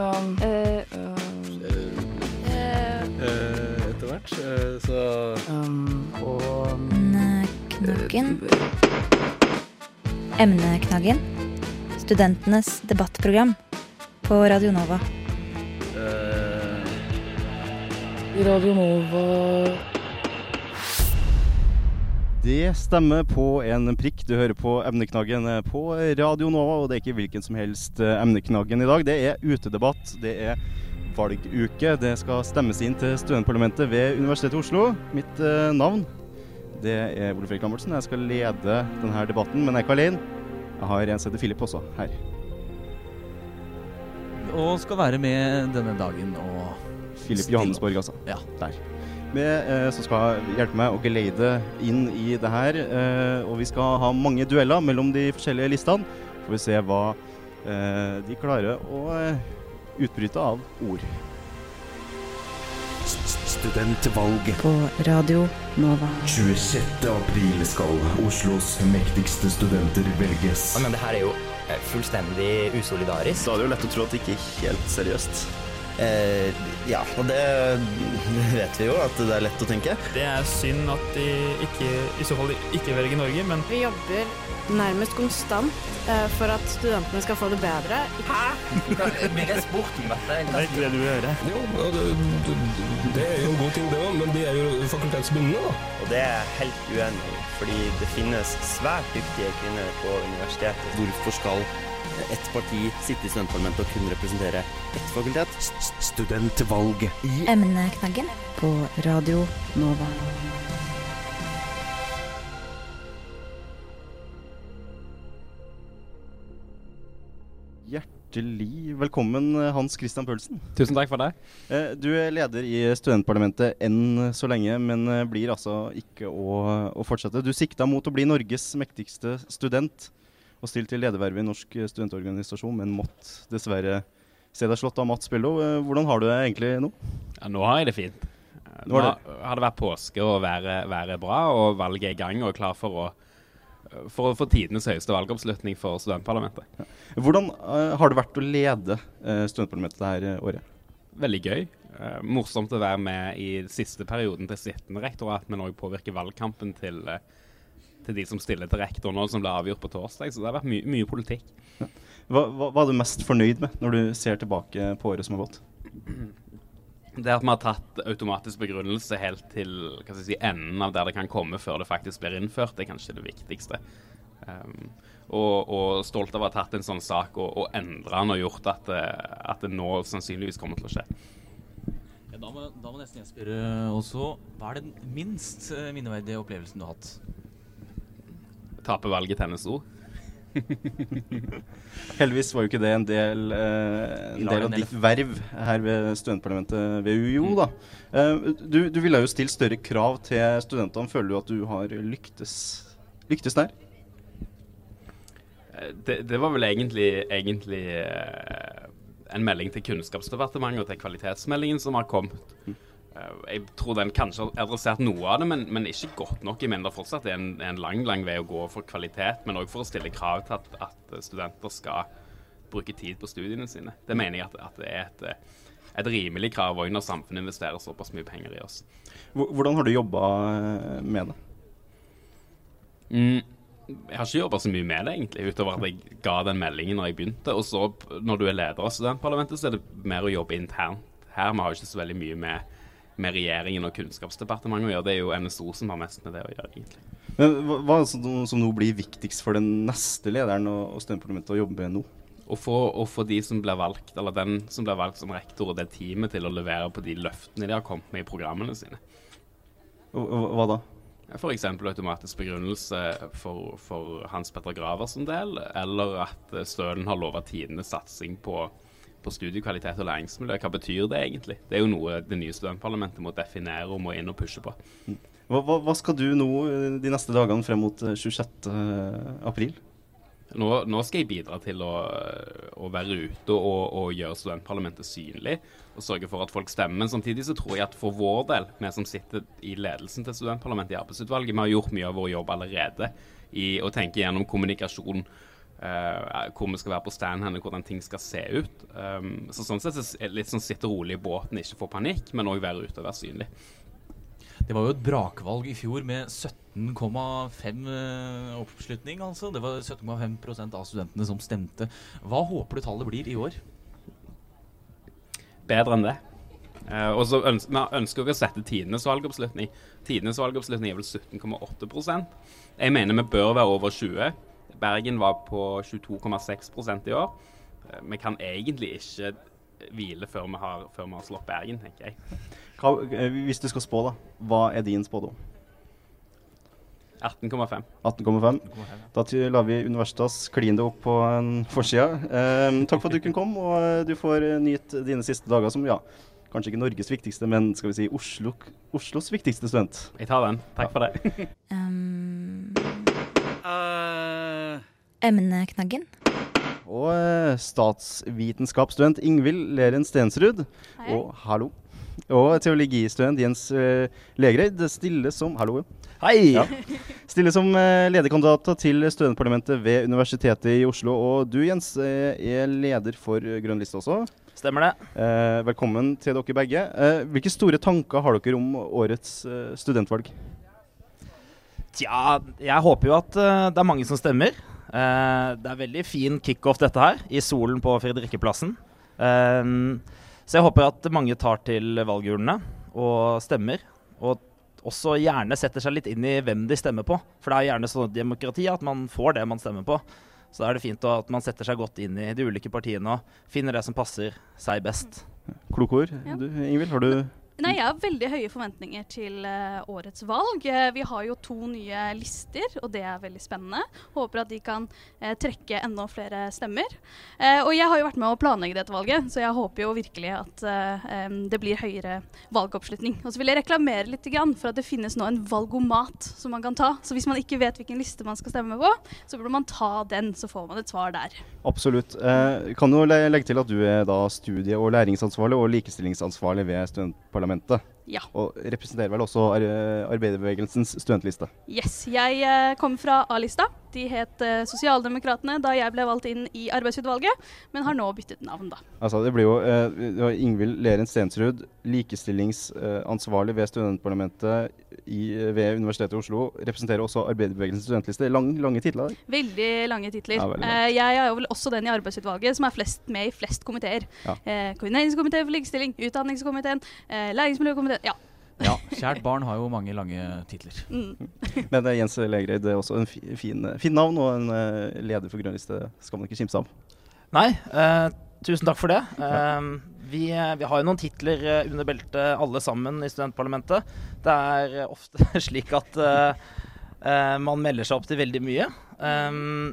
Eh, um, eh, Etter hvert, eh, så og Emneknaggen. Emneknaggen. Studentenes debattprogram på Radio Nova. eh, Radio Nova Det stemmer på en prikk. Du hører på Emneknaggen eh, på Radio Nova, og det er ikke hvilken som helst eh, Emneknaggen i dag. Det er utedebatt, det er valguke. Det skal stemmes inn til studentparlamentet ved Universitetet i Oslo. Mitt eh, navn det er Ole Fredrik Lambertsen. Jeg skal lede denne debatten, men jeg er ikke alene. Jeg har en som heter Filip også her. Og skal være med denne dagen og Filip Johannesborg, altså. Ja. Der. Med, eh, som skal hjelpe meg å geleide inn i det her. Eh, og vi skal ha mange dueller mellom de forskjellige listene. Får vi se hva eh, de klarer å eh, utbryte av ord. Studentvalget. På Radio Nova. 26. april skal Oslos mektigste studenter velges. Men det her er jo eh, fullstendig usolidarisk. Da er det jo lett å tro at det ikke er helt seriøst. Eh, Ja, og det, det vet vi jo, at det er lett å tenke. Det er synd at de ikke, i så fall ikke velger Norge, men vi jobber nærmest konstant eh, for at studentene skal få det bedre. Hæ? blir det spurt om dette? det er ikke det du vil høre. Jo, det, det, det er jo en god ting det òg, men de er jo fakultetsbundne, da. Og det er jeg helt uenig i, fordi det finnes svært dyktige kvinner på universitetet. Hvorfor skal ett parti sitte i studentparlamentet og kun representere ett fakultet? Studentvalget. Emneknaggen på Radio Nova. Hjertelig velkommen, Hans Christian Pølsen. Tusen takk for det. Eh, Du er leder i studentparlamentet enn så lenge, men eh, blir altså ikke å, å fortsette. Du sikta mot å bli Norges mektigste student og stilt til ledervervet i Norsk studentorganisasjon, men måtte dessverre se deg slått av Mats Bello. Eh, Hvordan har du det egentlig nå? Ja, nå har jeg det fint. Eh, Nå Nå har det vært påske og været, været bra, og valget er i gang og er klar for å for å få tidenes høyeste valgoppslutning for studentparlamentet. Hvordan uh, har det vært å lede uh, studentparlamentet dette året? Veldig gøy. Uh, morsomt å være med i siste perioden til sittende rektorat, men òg påvirke valgkampen til, eh, til de som stiller til rektor nå, som ble avgjort på torsdag. Så det har vært my mye politikk. Hva, hva, hva er du mest fornøyd med når du ser tilbake på året som har gått? Det at vi har tatt automatisk begrunnelse helt til hva skal jeg si, enden av der det kan komme før det faktisk blir innført, det er kanskje det viktigste. Um, og, og stolt av å ha tatt en sånn sak og, og endra den og gjort at det, at det nå sannsynligvis kommer til å skje. Ja, da, må, da må nesten jeg spørre også Hva er den minst eh, minneverdige opplevelsen du har hatt? Tape valget til NSO. Heldigvis var jo ikke det en del, eh, en del av ditt verv her ved studentparlamentet ved UiO. da. Eh, du, du ville jo stille større krav til studentene. Føler du at du har lyktes, lyktes der? Eh, Det, det var vel egentlig, egentlig eh, en melding til Kunnskapsdepartementet og til kvalitetsmeldingen som har kommet. Eh, jeg tror den kanskje har adressert noe av det, men, men ikke godt nok. Jeg mener det fortsatt er en, en lang lang vei å gå for kvalitet, men òg for å stille krav til at, at studenter skal bruke tid på studiene sine. Det mener jeg at, at det er et, eh, et rimelig krav òg når samfunnet investerer såpass mye penger i oss. Hvordan har du jobba med det? Mm, jeg har ikke jobba så mye med det, egentlig, utover at jeg ga den meldingen når jeg begynte. Og så, når du er leder av studentparlamentet, så er det mer å jobbe internt. Her vi har ikke så veldig mye med, med regjeringen og Kunnskapsdepartementet å gjøre. Det er jo NSO som har mest med det å gjøre, egentlig. Men hva, er det som, nå blir viktigst for den neste lederen og, og studentparlamentet å jobbe med nå? Å få, å få de som blir valgt, eller den som blir valgt som rektor, og det teamet til å levere på de løftene de har kommet med i programmene sine. Hva da? F.eks. automatisk begrunnelse for, for Hans Petter Gravers en del, eller at Stølen har lova tidenes satsing på, på studiekvalitet og læringsmiljø. Hva betyr det egentlig? Det er jo noe det nye studentparlamentet må definere og må inn og pushe på. Hva, hva, hva skal du nå eh, de neste dagene frem mot eh, 26. april? Nå, nå skal jeg bidra til å, å være ute og, og gjøre studentparlamentet synlig, og sørge for at folk stemmer. Men samtidig så tror jeg at for vår del, vi som sitter i ledelsen til studentparlamentet i arbeidsutvalget, vi har gjort mye av vår jobb allerede i å tenke gjennom kommunikasjon eh, hvor vi skal være på stand henne, hvordan ting skal se ut. Um, så sånn sett så det litt sånn sitte rolig i båten, ikke få panikk, men òg være ute og være synlig. Det var jo et brakvalg i fjor med 17,5 eh, oppslutning, altså. Det var 17,5% av studentene som stemte. Hva håper du tallet blir i år? Bedre enn det. Uh, og så ønsker vi ønsker å sette tidenes valgoppslutning. Tidenes valgoppslutning er vel 17,8 Jeg mener vi bør være over 20 Bergen var på 22,6% i år. Eh, Vi kan egentlig ikke hvile før vi har, før vi har slått Bergen, tenker jeg. Hva, eh, hvis du skal spå, da. Hva er din spådom? 18,5. 18,5. Da lar vi Universitas kline det opp på en forsida. Eh, takk for at du kunne komme, og eh, du får nyte dine siste dager som ja, kanskje ikke Norges viktigste, men skal vi si Oslo, Oslos viktigste student. Jeg tar den. Takk for det. Um, Emneknaggen. Og eh, statsvitenskapsstudent Ingvild Leren Stensrud. Hei. Og hallo. Og teologistudent Jens uh, Legreid stiller som Hallo. Hei! Ja. Stiller som uh, lederkandidat til studentparlamentet ved Universitetet i Oslo. Og du Jens eh, er leder for eh, Grønn liste også. Stemmer det. Eh, velkommen til dere begge. Eh, hvilke store tanker har dere om årets eh, studentvalg? Tja, jeg håper jo at eh, det er mange som stemmer. Eh, det er veldig fin kickoff dette her, i solen på Fredrikkeplassen. Eh, så jeg håper at mange tar til valgurnene og stemmer. Og også gjerne setter seg litt inn i hvem de stemmer på. For det er gjerne sånn demokrati at man får det man stemmer på. Så da er det fint at man setter seg godt inn i de ulike partiene og finner det som passer seg best. Kloke ord. Ja. Ingvild, har du Nei, Jeg har veldig høye forventninger til uh, årets valg. Uh, vi har jo to nye lister, og det er veldig spennende. Håper at de kan uh, trekke enda flere stemmer. Og jeg har jo vært med å planlegge dette valget, så jeg håper jo virkelig at em, det blir høyere valgoppslutning. Og så vil jeg reklamere litt for at det finnes nå en valgomat som man kan ta. Så hvis man ikke vet hvilken liste man skal stemme på, så burde man ta den, så får man et svar der. Absolutt. Kan jo legge til at du er da studie- og læringsansvarlig og likestillingsansvarlig ved studentparlamentet parlamentet. Ja. Og representerer vel også ar arbeiderbevegelsens studentliste. Yes, jeg eh, kommer fra A-lista. De het eh, Sosialdemokratene da jeg ble valgt inn i arbeidsutvalget, men har nå byttet navn, da. Altså, det blir jo eh, Ingvild Leren Stensrud, likestillingsansvarlig ved studentparlamentet i, ved Universitetet i Oslo. Representerer også arbeiderbevegelsens studentliste. Lang, lange titler. Veldig lange titler. Ja, veldig Eh, jeg er jo vel også den i arbeidsutvalget som er flest med i flest komiteer. Ja. Eh, Koordineringskomiteen for likestilling, Utdanningskomiteen, eh, Læringsmiljøkomiteen. Ja. Ja, kjært barn har jo mange lange titler. Mm. Men eh, Jens Legreid er også en fi, fin, fin navn, og en uh, leder for Grønliste skal man ikke kimse av. Nei, uh, tusen takk for det. Eh, vi, vi har jo noen titler eh, under beltet alle sammen i studentparlamentet. Det er eh, ofte slik at eh, eh, man melder seg opp til veldig mye. Um,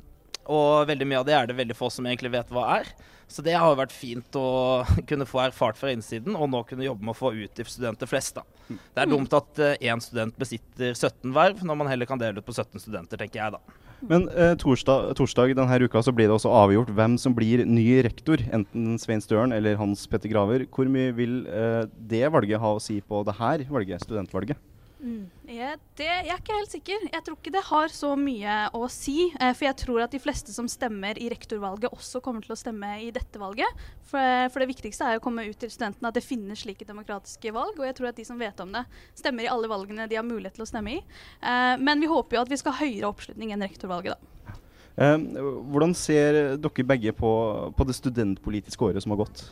og veldig mye av det er det veldig få som egentlig vet hva er. Så det har jo vært fint å kunne få erfart fra innsiden, og nå kunne jobbe med å få ut de studenter flest. da. Det er dumt at én student besitter 17 verv, når man heller kan dele ut på 17 studenter, tenker jeg da. Men eh, torsdag, torsdag denne uka så blir det også avgjort hvem som blir ny rektor. Enten Svein Støren eller Hans Petter Graver. Hvor mye vil eh, det valget ha å si på det her valget, studentvalget? Mm. Jeg, det, jeg er ikke helt sikker. Jeg tror ikke det har så mye å si. Eh, for jeg tror at de fleste som stemmer i rektorvalget, også kommer til å stemme i dette valget. For, for det viktigste er å komme ut til studentene at det finnes slike demokratiske valg. Og jeg tror at de som vet om det, stemmer i alle valgene de har mulighet til å stemme i. Eh, men vi håper jo at vi skal ha høyere oppslutning enn rektorvalget, da. Eh, hvordan ser dere begge på, på det studentpolitiske året som har gått?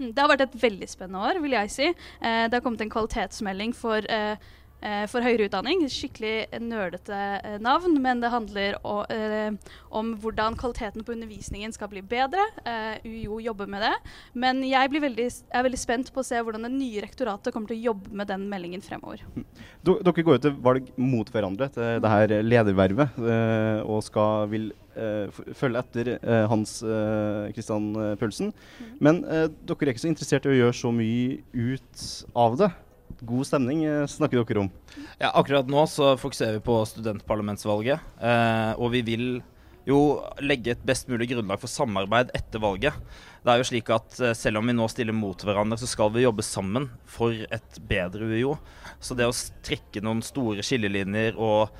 Mm, Det har vært et veldig spennende år, vil jeg si. Eh, det har kommet en kvalitetsmelding for, eh, eh, for høyere utdanning. Skikkelig nerdete eh, navn, men det handler å, eh, om hvordan kvaliteten på undervisningen skal bli bedre. Eh, UiO jobber med det. Men jeg veldig, er veldig spent på å se hvordan det nye rektoratet kommer til å jobbe med den meldingen fremover. Dere går jo til valg mot hverandre til det her ledervervet, og skal vil følge etter eh, Hans Kristian Christian eh, Pølsen. Men eh, dere er ikke så interessert i å gjøre så mye ut av det. God stemning eh, snakker dere om. Ja, akkurat nå så fokuserer vi på studentparlamentsvalget, eh, og vi vil jo legge et best mulig grunnlag for samarbeid etter valget. Det er jo slik at eh, selv om vi nå stiller mot hverandre, så skal vi jobbe sammen for et bedre UiO. Så det å trekke noen store skillelinjer og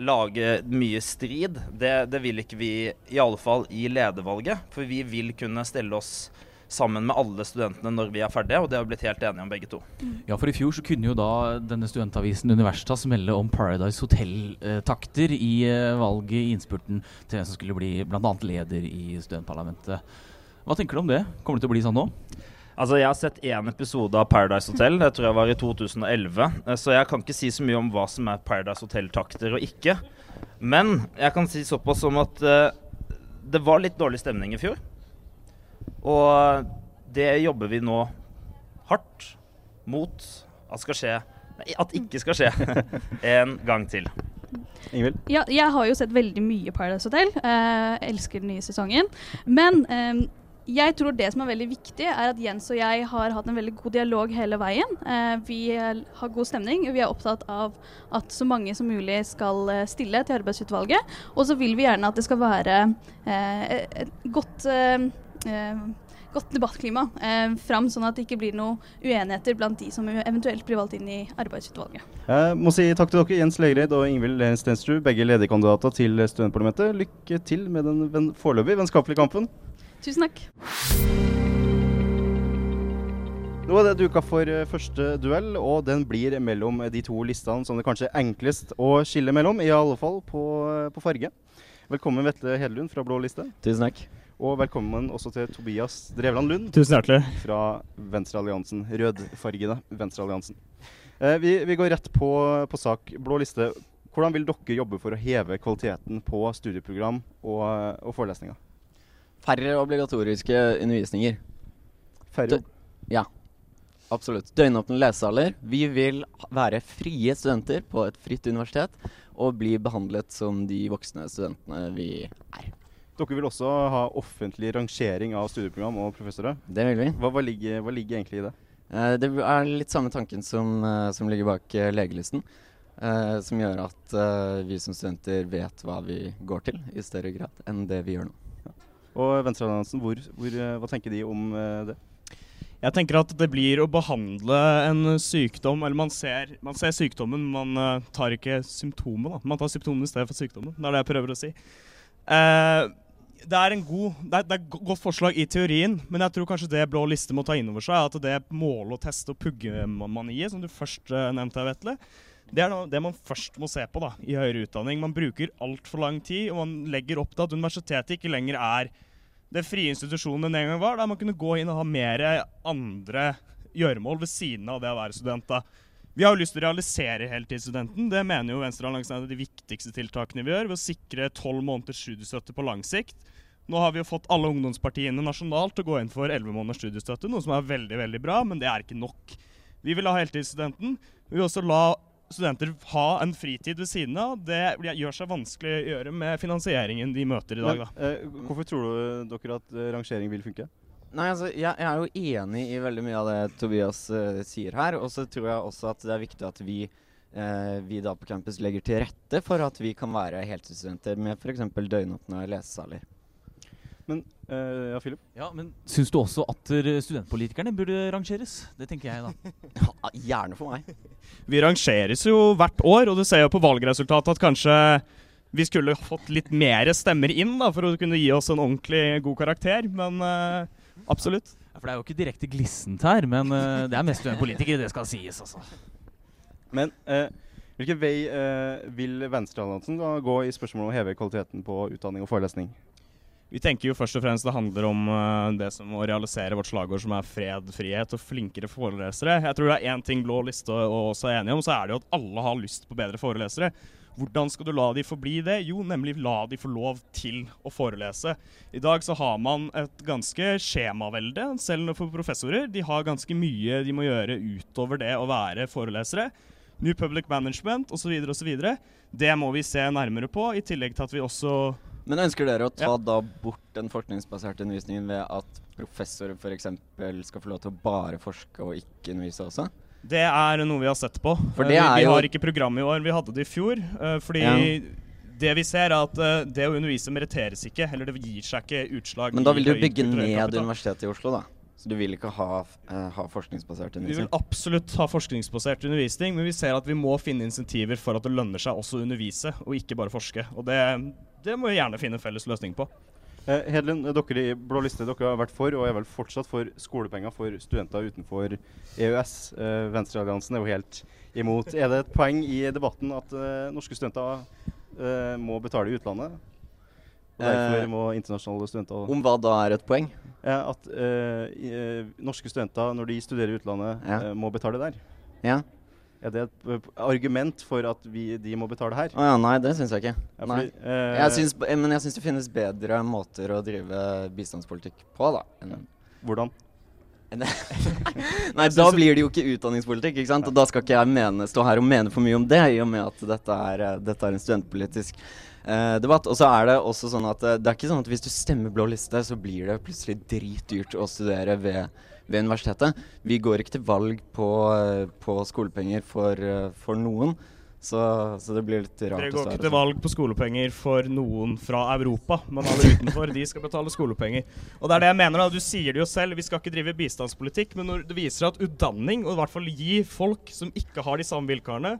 lage mye strid. Det, det vil ikke vi, i alle fall i ledervalget. For vi vil kunne stelle oss sammen med alle studentene når vi er ferdige, og det har vi blitt helt enige om begge to. Ja, for i fjor så kunne jo da denne studentavisen Universitas melde om Paradise Hotel-takter i eh, valget i innspurten til hvem som skulle bli bl.a. leder i studentparlamentet. Hva tenker du om det? Kommer det til å bli sånn nå? Altså, Jeg har sett én episode av Paradise Hotel, det tror jeg var i 2011. eh, Så jeg kan ikke si så mye om hva som er Paradise Hotel-takter og ikke. Men jeg kan si såpass som at uh, det var litt dårlig stemning i fjor. Og det jobber vi nå hardt mot at skal skje Nei, at ikke skal skje en gang til. Ingvild? Ja, jeg har jo sett veldig mye Paradise Hotel. Uh, elsker den nye sesongen. Men eh, jeg tror det som er veldig viktig, er at Jens og jeg har hatt en veldig god dialog hele veien. Eh, vi har god stemning. Vi er opptatt av at så mange som mulig skal eh, stille til arbeidsutvalget. Og så vil vi gjerne at det skal være eh, et godt godt debattklima eh, fram, sånn at det ikke blir noen uenigheter blant de som eventuelt blir valgt inn i arbeidsutvalget. Jeg må si takk til dere, Jens Legreid og Ingvild Stensrud, begge lederkandidater til studentparlamentet. Lykke til med den foreløpig vennskapelige kampen. Tusen takk. Nå er det duka for eh, første duell, og den blir mellom de to listene som det kanskje er enklest å skille mellom, i alle fall på, eh, på farge. Velkommen Vetle Hedelund fra Blå liste. Tusen takk. Og velkommen også til Tobias Drevland Lund. Tusen hjertelig. Fra Venstrealliansen. Rødfargede Venstrealliansen. Eh, vi, vi går rett på, på sak. Blå liste. Hvordan vil dere jobbe for å heve kvaliteten på studieprogram og, og forelesninger? Færre obligatoriske undervisninger. Færre? ja, absolutt. Døgnåpne lesesaler. Vi vil være frie studenter på et fritt universitet og bli behandlet som de voksne studentene vi er. Dere vil også ha offentlig rangering av studieprogram og professorer. Det vil vi. Hva, hva, ligger, hva ligger, egentlig i det? Eh, det er litt samme tanken som, eh, som ligger bak eh, legelisten. Eh, som gjør at eh, vi som studenter vet hva vi går til, i større grad enn det vi gjør nå. Og Venstrealliansen, eh, hva tenker de om eh, det? Jeg tenker at det blir å behandle en sykdom Eller man ser, man ser sykdommen, man uh, tar ikke symptomet. Man tar symptomene i stedet for sykdommen. Det er det jeg prøver å si. Eh, det er en god, det er, det er et godt forslag i teorien, men jeg tror kanskje det Blå liste må ta inn over seg, at det måle- og teste- og puggemaniet, som du først nevnte, Vetle, det er det man først må se på da, i høyere utdanning. Man bruker altfor lang tid, og man legger opp til at universitetet ikke lenger er det frie institusjonen den en gang var, der man kunne gå inn og ha mer andre gjøremål ved siden av det å være student. da. Vi har jo lyst til å realisere heltidsstudenten. Det mener jo Venstrealliansen er de viktigste tiltakene vi gjør, ved å sikre tolv måneders studiestøtte på lang sikt. Nå har vi jo fått alle ungdomspartiene nasjonalt til å gå inn for elleve måneders studiestøtte, noe som er veldig veldig bra, men det er ikke nok. Vi vil ha heltidsstudenten. Vi vil også la studenter ha en fritid ved siden av. Det gjør seg vanskelig å gjøre med finansieringen de møter i dag. Da. eh, hvorfor tror dere at eh, rangering vil funke? Nei, altså, jeg, jeg er jo enig i veldig mye av det Tobias uh, sier her. Og så tror jeg også at det er viktig at vi, uh, vi da på campus legger til rette for at vi kan være heltidsstudenter med f.eks. døgnåpne lesesaler. Men eh, ja, Philip? Ja, men Syns du også at eh, studentpolitikerne burde rangeres? Det tenker jeg, da. ja, Gjerne for meg. Vi rangeres jo hvert år, og du ser jo på valgresultatet at kanskje vi skulle fått litt mer stemmer inn da, for å kunne gi oss en ordentlig god karakter. Men uh, absolutt. Ja, for det er jo ikke direkte glissent her, men uh, det er mest studentpolitikere, det skal sies, altså. Men uh, hvilken vei eh, vil Venstrealliansen gå i spørsmålet om å heve kvaliteten på utdanning og forelesning? Vi tenker jo først og fremst det handler om uh, det som å realisere vårt slagord som er fred, frihet og flinkere forelesere. Jeg tror det er én ting Blå liste og også er enige om, så er det jo at alle har lyst på bedre forelesere. Hvordan skal du la de forbli det? Jo, nemlig la de få lov til å forelese. I dag så har man et ganske skjemavelde, selv for professorer. De har ganske mye de må gjøre utover det å være forelesere. New Public Management osv. osv. Det må vi se nærmere på, i tillegg til at vi også Men ønsker dere å ta da bort den forskningsbaserte undervisningen ved at professorer f.eks. skal få lov til å bare forske og ikke undervise også? Det er noe vi har sett på. Eh, vi, har ikke program i år, vi hadde det i fjor. eh, fordi Ja. det vi ser, er at eh, det å undervise meritteres ikke. Eller det gir seg ikke utslag Men da vil du bygge ned. Universitetet i Oslo, da? Så du vil ikke ha, uh, ha forskningsbasert Vi vil absolutt ha forskningsbasert undervisning, men vi ser at vi må finne insentiver for at det lønner seg også å undervise, og ikke bare forske. Og det, det må vi gjerne finne en felles løsning på. Eh, Hedlund, dere i Blå liste dere har vært for, og er vel fortsatt for, skolepenger for studenter utenfor EØS. Eh, Venstrealliansen er jo helt imot. Er det et poeng i debatten at eh, norske studenter eh, må betale i utlandet? Og derfor Eh, må internasjonale studenter Om hva da er et poeng? At eh, eh, norske studenter, når de studerer i utlandet, Ja. må betale der. Ja. Er det et argument for at vi, de må betale her? Å ja, nei, det syns jeg ikke. Ja, fordi, eh, jeg syns, men jeg syns det finnes bedre måter å drive bistandspolitikk på, da. Hvordan? Nei, da blir det jo ikke utdanningspolitikk, ikke sant? Og da skal ikke jeg mene, stå her og mene for mye om det, i og med at dette er, dette er en studentpolitisk eh, debatt. Og så er det også sånn at eh, det er ikke sånn at hvis du stemmer blå liste, så blir det plutselig dritdyrt å studere ved, ved universitetet. Vi går ikke til valg på, eh, på skolepenger for, eh, for noen. Så, så det blir litt rart Dere går ikke til valg på skolepenger for noen fra Europa, men alle utenfor de skal betale skolepenger. Og det er det jeg mener da, Du sier det jo selv, vi skal ikke drive bistandspolitikk, men når det viser at utdanning, og i hvert fall gi folk som ikke har de samme vilkårene,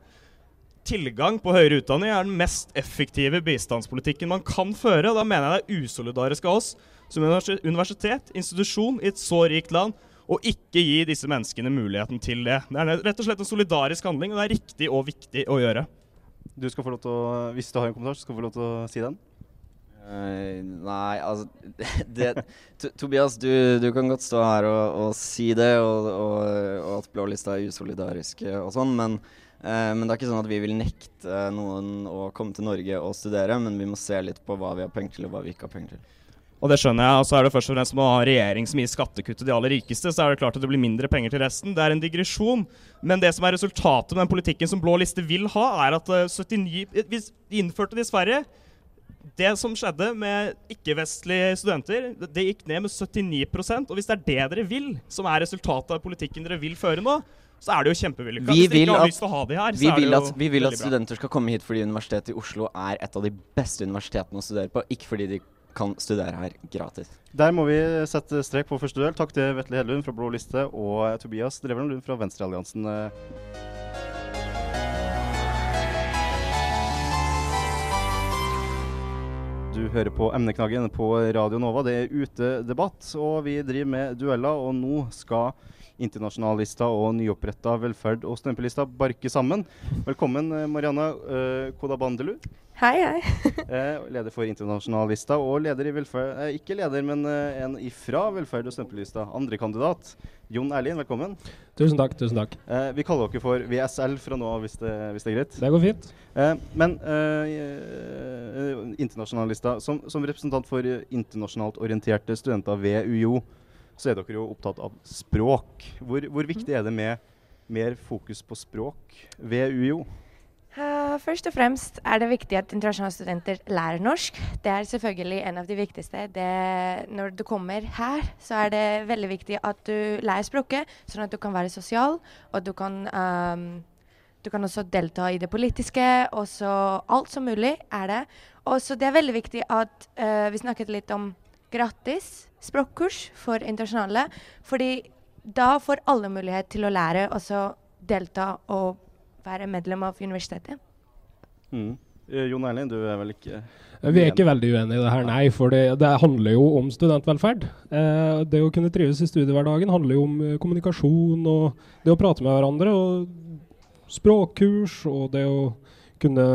tilgang på høyere utdanning er den mest effektive bistandspolitikken man kan føre. og Da mener jeg det er usolidarisk av oss som universitet, institusjon i et så rikt land, å ikke gi disse menneskene muligheten til det. Det er rett og slett en solidarisk handling, og det er riktig og viktig å gjøre. Du skal få lov til å, Hvis du har en kommentar, så skal du få lov til å si den. Uh, nei, altså det, To- Tobias, du, du kan godt stå her og, og si det, og, og, og at blålista er usolidarisk og sånn, men, eh, men det er ikke sånn at vi vil nekte noen å komme til Norge og studere, men vi må se litt på hva vi har penger til, og hva vi ikke har penger til. Og det skjønner jeg. Og så er det først og fremst å ha regjering som gir skattekutt til de aller rikeste, så er det klart at det blir mindre penger til resten. Det er en digresjon. Men det som er resultatet med den politikken som Blå liste vil ha, er at eh, 79 Vi innførte det i Sverige Det som skjedde med ikke-vestlige studenter, det gikk ned med 79% Og hvis det er det dere vil, som er resultatet av politikken dere vil føre nå, så er det jo kjempevellykka. Vi Hvis de ikke har at, lyst til å ha de her, vi, så er det jo at, vi vil at studenter skal komme hit fordi Universitetet i Oslo er et av de beste universitetene å studere på, ikke fordi de kan studere her gratis. Der må vi sette strek på første duell. Takk til Vetle Hedlund fra Blå liste og Tobias Drevland Lund fra Venstrealliansen. Du hører på Emneknaggen på Radio Nova. Det er utedebatt, og vi driver med dueller. Og nå skal internasjonalister og nyoppretta velferd og stempelista barke sammen. Velkommen, Marianne Mariana uh, Kodabandelu. Hei, hei. Eh, leder for internasjonallista og leder i velferd... Eh, ikke leder, men eh, en ifra velferd og stempellista. Andrekandidat. Jon Erlien, velkommen. Tusen takk. tusen takk. Eh, vi kaller dere for VSL fra nå av, hvis, det- hvis det er greit? Det går fint. Eh, men eh, internasjonalister, som, som representant for eh, internasjonalt orienterte studenter ved UiO, så er dere jo opptatt av språk. Hvor, hvor viktig er det med mer fokus på språk ved UiO? Først og fremst er det viktig at internasjonale studenter lærer norsk. Det er selvfølgelig en av de viktigste. Det, når du kommer her, så er det veldig viktig at du lærer språket, sånn at du kan være sosial, og du kan um, du kan også delta i det politiske, og så alt som mulig er det. Og så det er veldig viktig at uh, vi snakket litt om gratis språkkurs for internasjonale, fordi da får alle mulighet til å lære og så delta og være medlem av universitetet. Mm. Eh, Jon Erling, du er vel ikke Vi er ikke veldig uenige i det her, nei. For det, det handler jo om studentvelferd. Eh, det å kunne trives i studiehverdagen handler jo om eh, kommunikasjon og det å prate med hverandre. Og språkkurs og det å kunne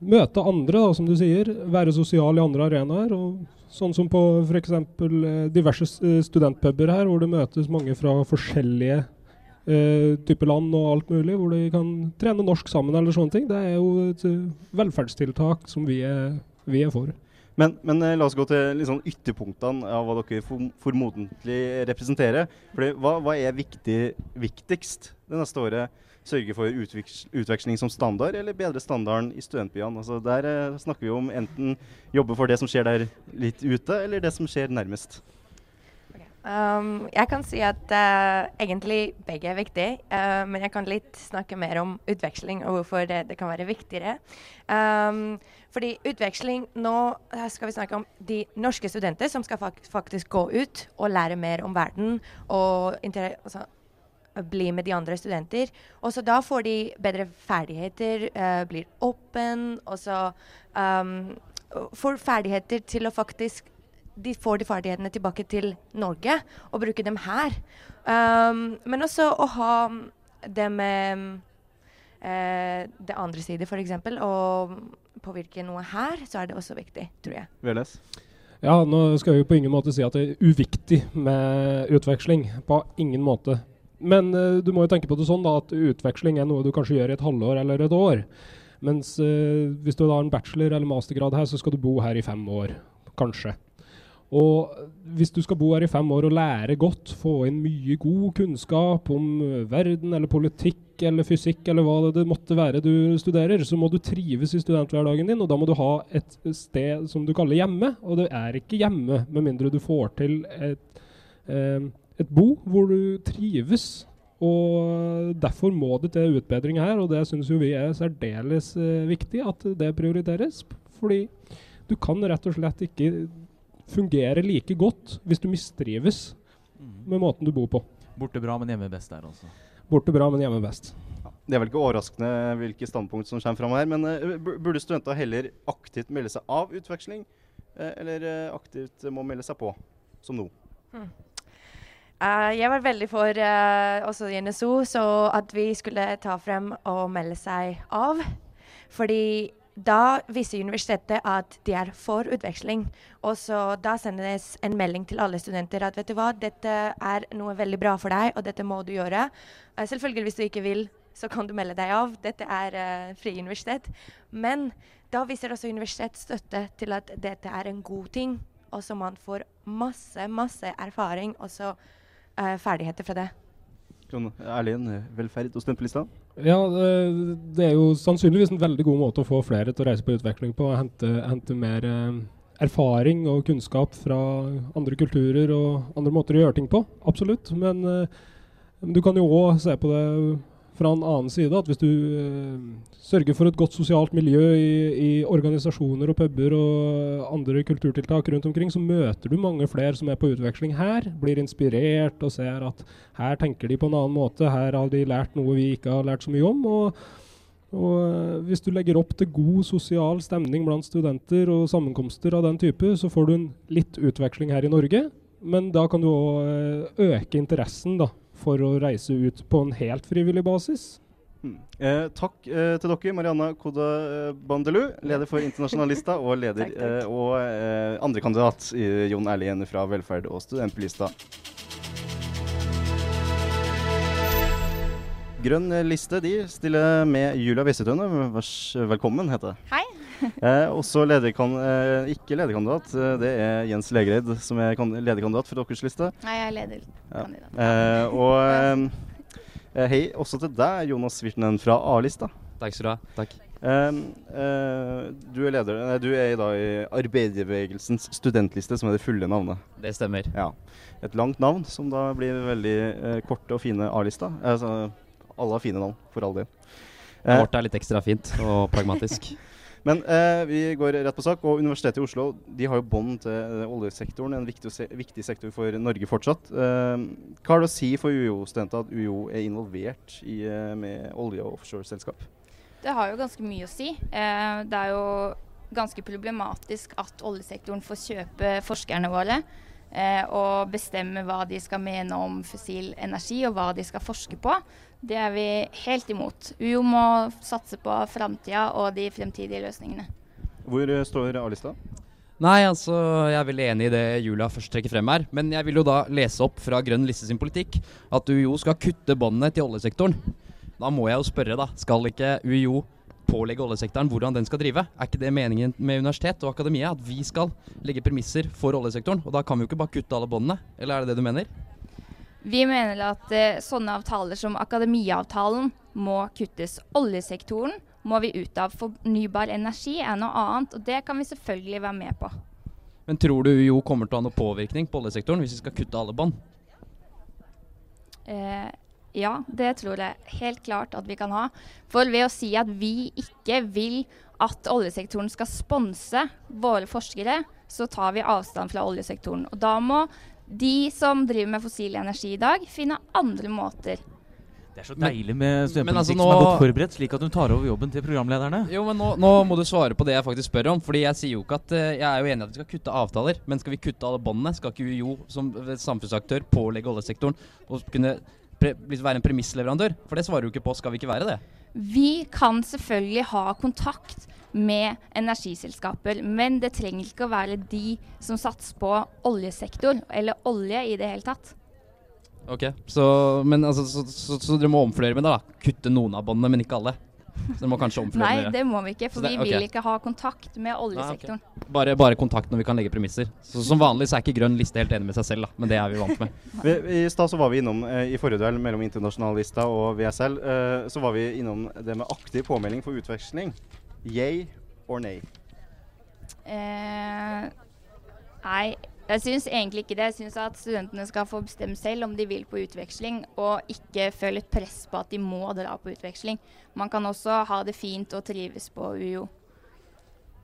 møte andre, da, som du sier. Være sosial i andre arenaer. og Sånn som på f.eks. Eh, diverse eh, studentpuber her, hvor det møtes mange fra forskjellige eh, type land og alt mulig, hvor de kan trene norsk sammen eller sånne ting. Det er jo et eh, velferdstiltak som vi er, vi er for. Men, men eh, la oss gå til sånn ytterpunktene av hva dere formodentlig representerer. Fordi, hva, hva er viktig, viktigst det neste året? Sørge for utveks, utveksling som standard, eller bedre standarden i studentbyene? Altså, der eh, snakker vi om enten jobbe for det som skjer der litt ute, eller det som skjer nærmest. Um, jeg kan si at uh, egentlig begge er viktig, uh, men jeg kan litt snakke mer om utveksling og hvorfor det, det kan være viktigere. Um, fordi utveksling Nå eh, skal vi snakke om de norske studenter som skal fak faktisk gå ut og lære mer om verden og altså, bli med de andre studenter. Og så da får de bedre ferdigheter, uh, blir åpen, og så um, får ferdigheter til å faktisk de får de ferdighetene tilbake til Norge og bruker dem her. Um, men også å ha det med uh, det andre side, f.eks. Og påvirke noe her, så er det også viktig, tror jeg. Veles? Ja, nå skal vi på ingen måte si at det er uviktig med utveksling. På ingen måte. Men uh, du må jo tenke på det sånn da, at utveksling er noe du kanskje gjør i et halvår eller et år. Mens uh, hvis du har en bachelor- eller mastergrad her, så skal du bo her i fem år. Kanskje. Og hvis du skal bo her i fem år og lære godt, få inn mye god kunnskap om verden eller politikk eller fysikk eller hva det måtte være du studerer, så må du trives i studenthverdagen din, og da må du ha et sted som du kaller hjemme. Og det er ikke hjemme med mindre du får til et, eh, et bo hvor du trives. Og derfor må det til utbedring her, og det syns jo vi er særdeles eh, viktig at det prioriteres. Fordi du kan rett og slett ikke fungere like godt hvis du mistrives med måten du bor på. Borte bra, men hjemme best der, altså. Borte bra, men hjemme best. Det er vel ikke overraskende hvilke standpunkt som kommer fram her, men uh, burde studenter heller aktivt melde seg av utveksling, uh, eller uh, aktivt må melde seg på, som nå? Hmm. Jeg var veldig for, også i NSO, så at vi skulle ta frem og melde seg av. Fordi da viser universitetet at de er for utveksling. Og så da sendes en melding til alle studenter at vet du hva, dette er noe veldig bra for deg, og dette må du gjøre. Eh, selvfølgelig hvis du ikke vil, så kan du melde deg av. Dette er uh, fri universitet. Men da viser også universitet støtte til at dette er en god ting, og så man får masse, masse erfaring og så uh, ferdigheter fra det. Erlend, velferd og studentpolista? Ja, det, det er jo sannsynligvis en veldig god måte å få flere til å reise på utveksling på. Hente, hente mer eh, erfaring og kunnskap fra andre kulturer og andre måter å gjøre ting på. Absolutt. Men eh, du kan jo òg se på det fra en annen side. At hvis du uh, sørger for et godt sosialt miljø i, i organisasjoner og puber og andre kulturtiltak rundt omkring, så møter du mange flere som er på utveksling her. Blir inspirert og ser at her tenker de på en annen måte. Her har de lært noe vi ikke har lært så mye om. og og eh, Hvis du legger opp til god sosial stemning blant studenter og sammenkomster av den type, så får du en litt utveksling her i Norge. Men da kan du òg øke interessen da, for å reise ut på en helt frivillig basis. Mm. Eh, takk eh, til dere, Marianna Koda Bandelu, leder for Internasjonalista, og leder eh, og eh, andrekandidat eh, Jon Erlien fra Velferd og Studentpolista. Grønn liste de stiller med Julia Wissetøne. Velkommen, heter det. Hei. Eh, også lederkan eh, ikke lederkandidat, eh, det er Jens Legreid som er kan lederkandidat for deres liste. Nei, jeg er lederkandidat. Ja. Eh, og eh, hei også til deg, Jonas Virtanen fra A-lista. Takk skal du ha. Takk. Eh, du er leder nei, Du er da i Arbeiderbevegelsens studentliste, som er det fulle navnet. Det stemmer. Ja. Et langt navn som da blir veldig korte og fine A-lista. Altså, alle har fine navn, for all del. Vårt er litt ekstra fint og pragmatisk. Men eh, vi går rett på sak. og Universitetet i Oslo de har jo bånd til eh, oljesektoren, en viktig, viktig, sektor for Norge fortsatt. Eh, hva har det å si for UiO-studenter at UiO er involvert i, eh, med olje- og offshoreselskap? Det har jo ganske mye å si. Eh, det er jo ganske problematisk at oljesektoren får kjøpe forskerne våre. Eh, og bestemme hva de skal mene om fossil energi og hva de skal forske på. Det er vi helt imot. UiO må satse på framtida og de fremtidige løsningene. Hvor eh, står A-lista? Nei, altså, jeg er veldig enig i det Julia først trekker frem her. Men jeg vil jo da lese opp fra Grønn liste sin politikk at UiO skal kutte båndene til oljesektoren. Da må jeg jo spørre, da. Skal ikke UiO pålegge oljesektoren hvordan den skal drive? Er ikke det meningen med universitet og akademia? At vi skal legge premisser for oljesektoren? Og da kan vi jo ikke bare kutte alle båndene? Eller er det det du mener? Vi mener at eh, sånne avtaler som akademiavtalen må kuttes. Oljesektoren må vi ut av. Fornybar energi er noe annet, og det kan vi selvfølgelig være med på. Men tror du UiO kommer til å ha noe påvirkning på oljesektoren hvis vi skal kutte alle bånd? Eh, ja, det tror jeg helt klart at vi kan ha. For ved å si at vi ikke vil at oljesektoren skal sponse våre forskere, så tar vi avstand fra oljesektoren. Og da må de som driver med fossil energi i dag, finne andre måter. Det er så deilig med studentpolitikk altså nå, som er godt forberedt, slik at hun tar over jobben til programlederne. Jo, men nå, nå må du svare på det jeg faktisk spør om. Fordi jeg sier jo ikke at eh, Jeg er jo enig i at vi skal kutte avtaler, men skal vi kutte alle båndene? Skal ikke UiO som eh, samfunnsaktør pålegge oljesektoren å kunne pre liksom være en premissleverandør? For det svarer du ikke på. Skal vi ikke være det? Vi kan selvfølgelig ha kontakt med energiselskaper, men det trenger ikke å være de som satser på oljesektor, eller olje i det hele tatt. Ok, Så, men altså, så, så, så dere må omfløre med det, da? Kutte noen av båndene, men ikke alle? Så dere må kanskje omfordele Nei, med det må vi ikke, for det- vi vil ok. ikke ha kontakt med oljesektoren. Bare, bare kontakt når vi kan legge premisser. Så Som vanlig så er ikke Grønn liste helt enig med seg selv, da, men det er vi vant med. Vi, I stad så var vi innom eh, i forrige duell mellom internasjonallista og VSL, eh, så var vi innom det med aktiv påmelding for utveksling. Yay or nay? Eh, nei, jeg syns egentlig ikke det. Jeg syns at studentene skal få bestemme selv om de vil på utveksling, og ikke føle et press på at de må dra på utveksling. Man kan også ha det fint og trives på UiO.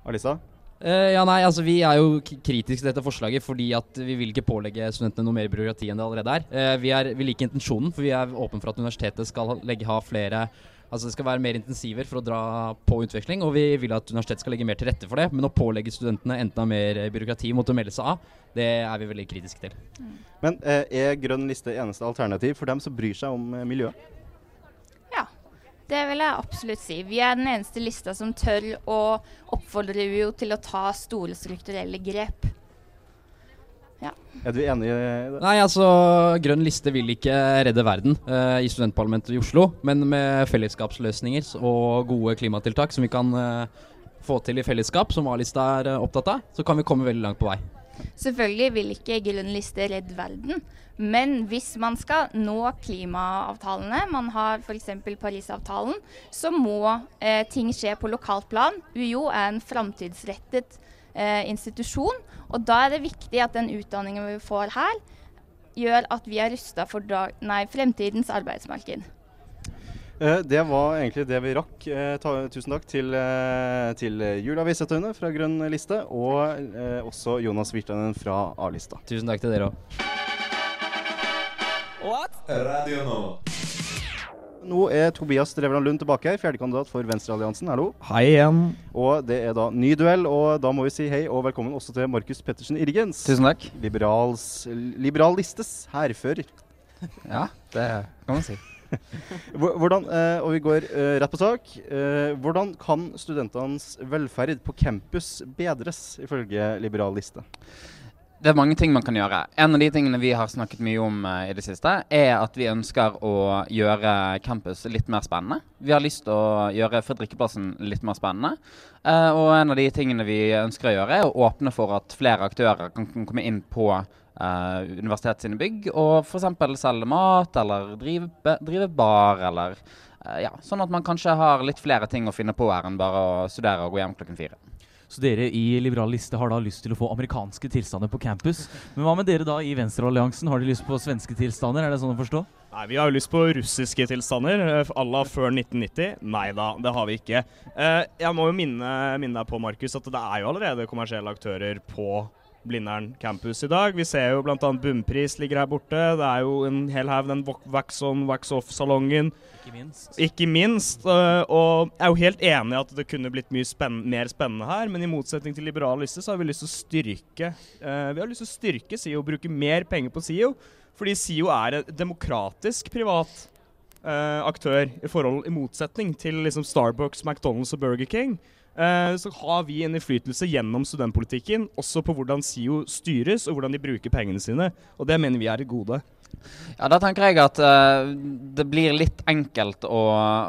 Alisa? Eh, ja, nei, altså Vi er jo k- kritiske til dette forslaget fordi at vi vil ikke pålegge studentene noe mer byråkrati enn det allerede er. Eh, vi, er vi liker intensjonen, for vi er åpne for at universitetet skal legge, ha flere Altså Det skal være mer intensiver for å dra på utveksling, og vi vil at universitetet skal legge mer til rette for det. Men å pålegge studentene enten av mer eh, byråkrati mot å melde seg av, det er vi veldig kritiske til. Men eh, er grønn liste eneste alternativ for dem som bryr seg om eh, miljøet? Det vil jeg absolutt si. Vi er den eneste lista som tør å oppfordre UiO til å ta store strukturelle grep. Er du enig i det? Nei, altså Grønn liste vil ikke redde verden uh, i studentparlamentet i Oslo, men med fellesskapsløsninger og gode klimatiltak som vi kan uh, få til i fellesskap, som A-lista er uh, opptatt av, så kan vi komme veldig langt på vei. Selvfølgelig vil ikke grønn liste redde verden, men hvis man skal nå klimaavtalene, man har f.eks. Parisavtalen, så må eh, ting skje på lokalt plan. UiO er en framtidsrettet eh, institusjon, og da er det viktig at den utdanningen vi får her, gjør at vi er rusta for dag nei, fremtidens arbeidsmarked. Eh, det var egentlig det vi rakk. Eh, ta, tusen takk til, eh, til Julia Visetøyne fra Grønn liste, og eh, også Jonas Virtanen fra A-lista. Tusen takk til dere òg. Radio nå. Nå er Tobias Drevland Lund tilbake fjerdekandidat for Venstrealliansen. Hallo. Hei igjen. Og det er da ny duell, og da må vi si hei og velkommen også til Markus Pettersen Irgens. Tusen takk. Liberals, liberalistes hærfører. Ja, det kan man si. Hvordan, eh, og vi går eh, rett på sak. Eh, hvordan kan studentenes velferd på campus bedres, ifølge liberal liste? Det er mange ting man kan gjøre. En av de tingene vi har snakket mye om eh, i det siste, er at vi ønsker å gjøre campus litt mer spennende. Vi har lyst til å gjøre Fredrikkeplassen litt mer spennende. Eh, og en av de tingene vi ønsker å gjøre, er å åpne for at flere aktører kan, kan komme inn på uh, universitetet sine bygg og f.eks. selge mat eller drive, drive bar eller eh, ja, Sånn at man kanskje har litt flere ting å finne på her enn bare å studere og gå hjem klokken fire. Så dere i Liberal liste har da lyst til å få amerikanske tilstander på campus. Men hva med dere da i Venstrealliansen? Har dere lyst på svenske tilstander? Er det sånn å forstå? Nei, Vi har jo lyst på russiske tilstander eh, à la før 1990. Nei da, det har vi ikke. Eh, jeg må jo minne, minne deg på, Markus, at det er jo allerede kommersielle aktører på Blindern campus i dag. Vi ser jo bl.a. Bunnpris ligger her borte. Det er jo en hel haug, den Wax- On, Wax Off-salongen. Ikke minst. Ikke minst. øh, og jeg er jo helt enig i at det kunne blitt mye spenn mer spennende her, men i motsetning til Liberal liste så har vi lyst til å styrke øh, Vi har lyst til å styrke SIO, bruke mer penger på SIO, fordi SIO er en demokratisk privat øh, aktør i forhold i motsetning til liksom Starbucks, McDonald's og Burger King. Eh, så har vi en innflytelse gjennom studentpolitikken også på hvordan SIO styres og hvordan de bruker pengene sine, og det mener vi er et gode. Ja, Da tenker jeg at uh, det blir litt enkelt å,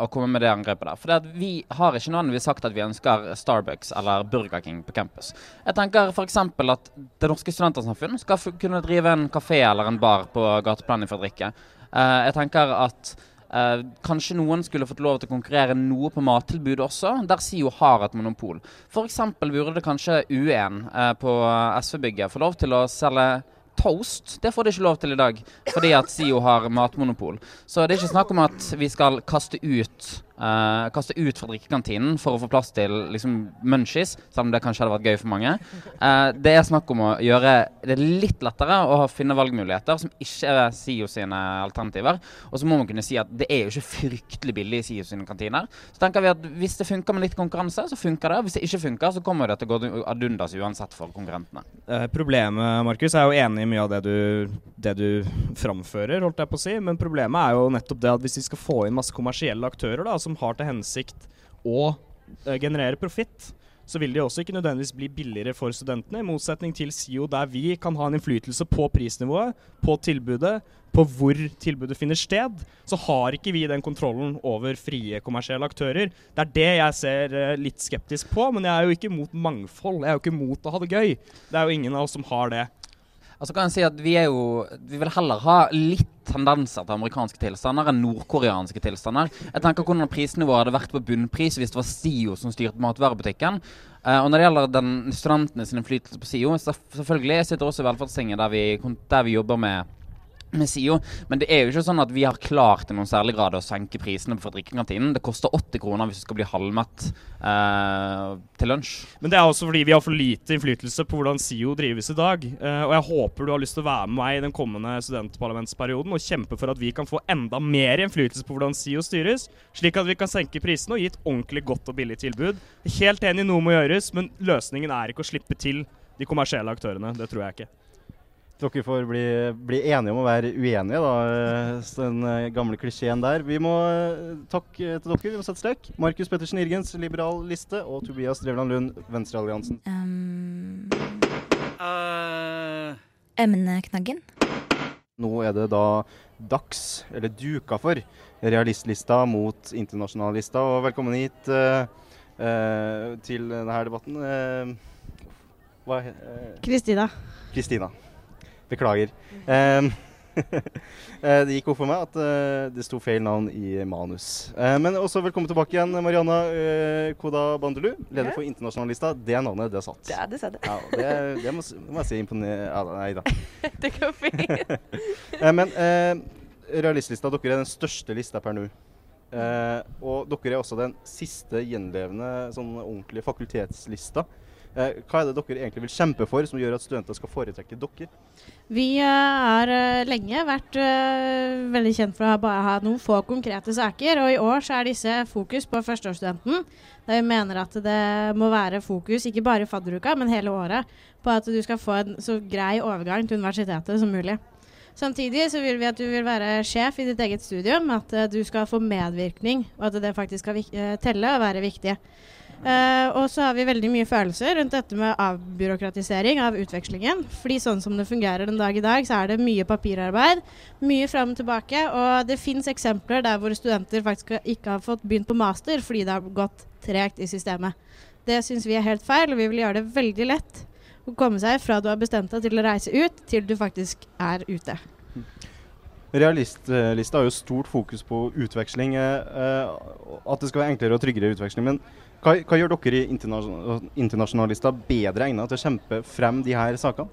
å komme med det angrepet der. For vi har ikke nødvendigvis sagt at vi ønsker Starbucks eller Burger King på campus. Jeg tenker f.eks. at Det Norske Studentersamfunn skal kunne drive en kafé eller en bar på gateplanet for å drikke. Uh, jeg tenker at Eh, kanskje noen skulle fått lov til å konkurrere noe på mattilbud også, der SIO har et monopol. F.eks. burde kanskje U1 eh, på SV-bygget få lov til å selge toast. Det får de ikke lov til i dag, fordi at SIO har matmonopol. Så det er ikke snakk om at vi skal kaste ut eh, kaste ut fra drikkekantinen for å få plass til liksom, munchies, selv om det kanskje hadde vært gøy for mange. Uh, det er snakk om å gjøre det litt lettere å finne valgmuligheter som ikke er SIO sine alternativer. Og så må man kunne si at det er jo ikke fryktelig billig i SIO sine kantiner. Så tenker vi at hvis det funker med litt konkurranse, så funker det. Hvis det ikke funker, så kommer det til å gå ad undas uansett for konkurrentene. Uh, problemet, Markus, er jo enig i mye av det du, det du framfører, holdt jeg på å si. Men problemet er jo nettopp det at hvis vi skal få inn masse kommersielle aktører da, som har til hensikt å eh, generere profitt, så vil de også ikke nødvendigvis bli billigere for studentene, i motsetning til SIO, der vi kan ha en innflytelse på prisnivået, på tilbudet, på hvor tilbudet finner sted, så har ikke vi den kontrollen over frie kommersielle aktører. Det er det jeg ser eh, litt skeptisk på, men jeg er jo ikke mot mangfold. Jeg er jo ikke mot å ha det gøy. Det er jo ingen av oss som har det. Altså kan jeg si at Vi er jo, vi vil heller ha litt tendenser til amerikanske tilstander enn nordkoreanske tilstander. Jeg tenker hvordan prisnivået hadde vært på bunnpris hvis det var SIO som styrte matvarebutikken. Uh, og når det gjelder den studentene sin innflytelse på SIO, selvfølgelig jeg sitter også i velferdstinget der der vi jobber med med SIO, Men det er jo ikke sånn at vi har klart i noen særlig grad å senke prisene for drikkekantinen. Det koster 80 kroner hvis du skal bli halvmett eh, til lunsj. Men det er også fordi vi har for lite innflytelse på hvordan SIO drives i dag. Eh, og jeg håper du har lyst til å være med meg i den kommende studentparlamentsperioden og kjempe for at vi kan få enda mer innflytelse på hvordan SIO styres, slik at vi kan senke prisene og gi et ordentlig godt og billig tilbud. Helt enig, noe må gjøres, men løsningen er ikke å slippe til de kommersielle aktørene. Det tror jeg ikke. Dere får bli, bli enige om å være uenige, da. eh, Den eh, gamle klisjeen der. Vi må eh, takke til dere. Vi må sette strek. Markus Pettersen Irgens, Liberal Liste, og Tobias Drevland Lund, Venstrealliansen. Um, Emneknaggen. Nå er det da dags, eller duka for, realistlista mot internasjonallista. Og velkommen hit uh, uh, til denne debatten. Kristina. Kristina. Beklager. Eh, det gikk opp for meg at uh, det sto feil navn i manus. Uh, men også velkommen tilbake igjen, Mariana uh, Koda Bandelu, leder for Internasjonalista. Det navnet, det satt. Ja, det sa du. Ja, det, det må, må jeg si imponerende. Ja, nei da. Det går fint. Men realistlista, dere er den største lista per nå. Og dere er også den siste gjenlevende sånn ordentlige fakultetslista. Eh, hva er det dere egentlig vil kjempe for som gjør at studenter skal foretrekke dere? Vi eh, har eh, lenge vært eh, veldig kjent for å bare ha noen få konkrete saker, og i år så er disse fokus på førsteårsstudenten. Der vi mener at det må være fokus, ikke bare i fadderuka, men hele året, på at du skal få en så grei overgang til universitetet som mulig. Samtidig så vil vi at du vil være sjef i ditt eget studium, at eh, du skal få medvirkning, og at det faktisk skal eh, telle og være viktig. Eh, og så har vi veldig mye følelser rundt dette med avbyråkratisering av utvekslingen. Fordi sånn som det fungerer den dag i dag, så er det mye papirarbeid, mye fram og tilbake. Og det fins eksempler der hvor studenter faktisk ikke har fått begynt på master fordi det har gått tregt i systemet. Det syns vi er helt feil, og vi vil gjøre det veldig lett å komme seg fra du har bestemt deg til å reise ut, til du faktisk er ute. Realistlista har jo stort fokus på utveksling. eh, eh, at det skal være enklere og tryggere utveksling. Men hva, hva gjør dere i internasjonalista bedre egnet til å kjempe frem de her sakene?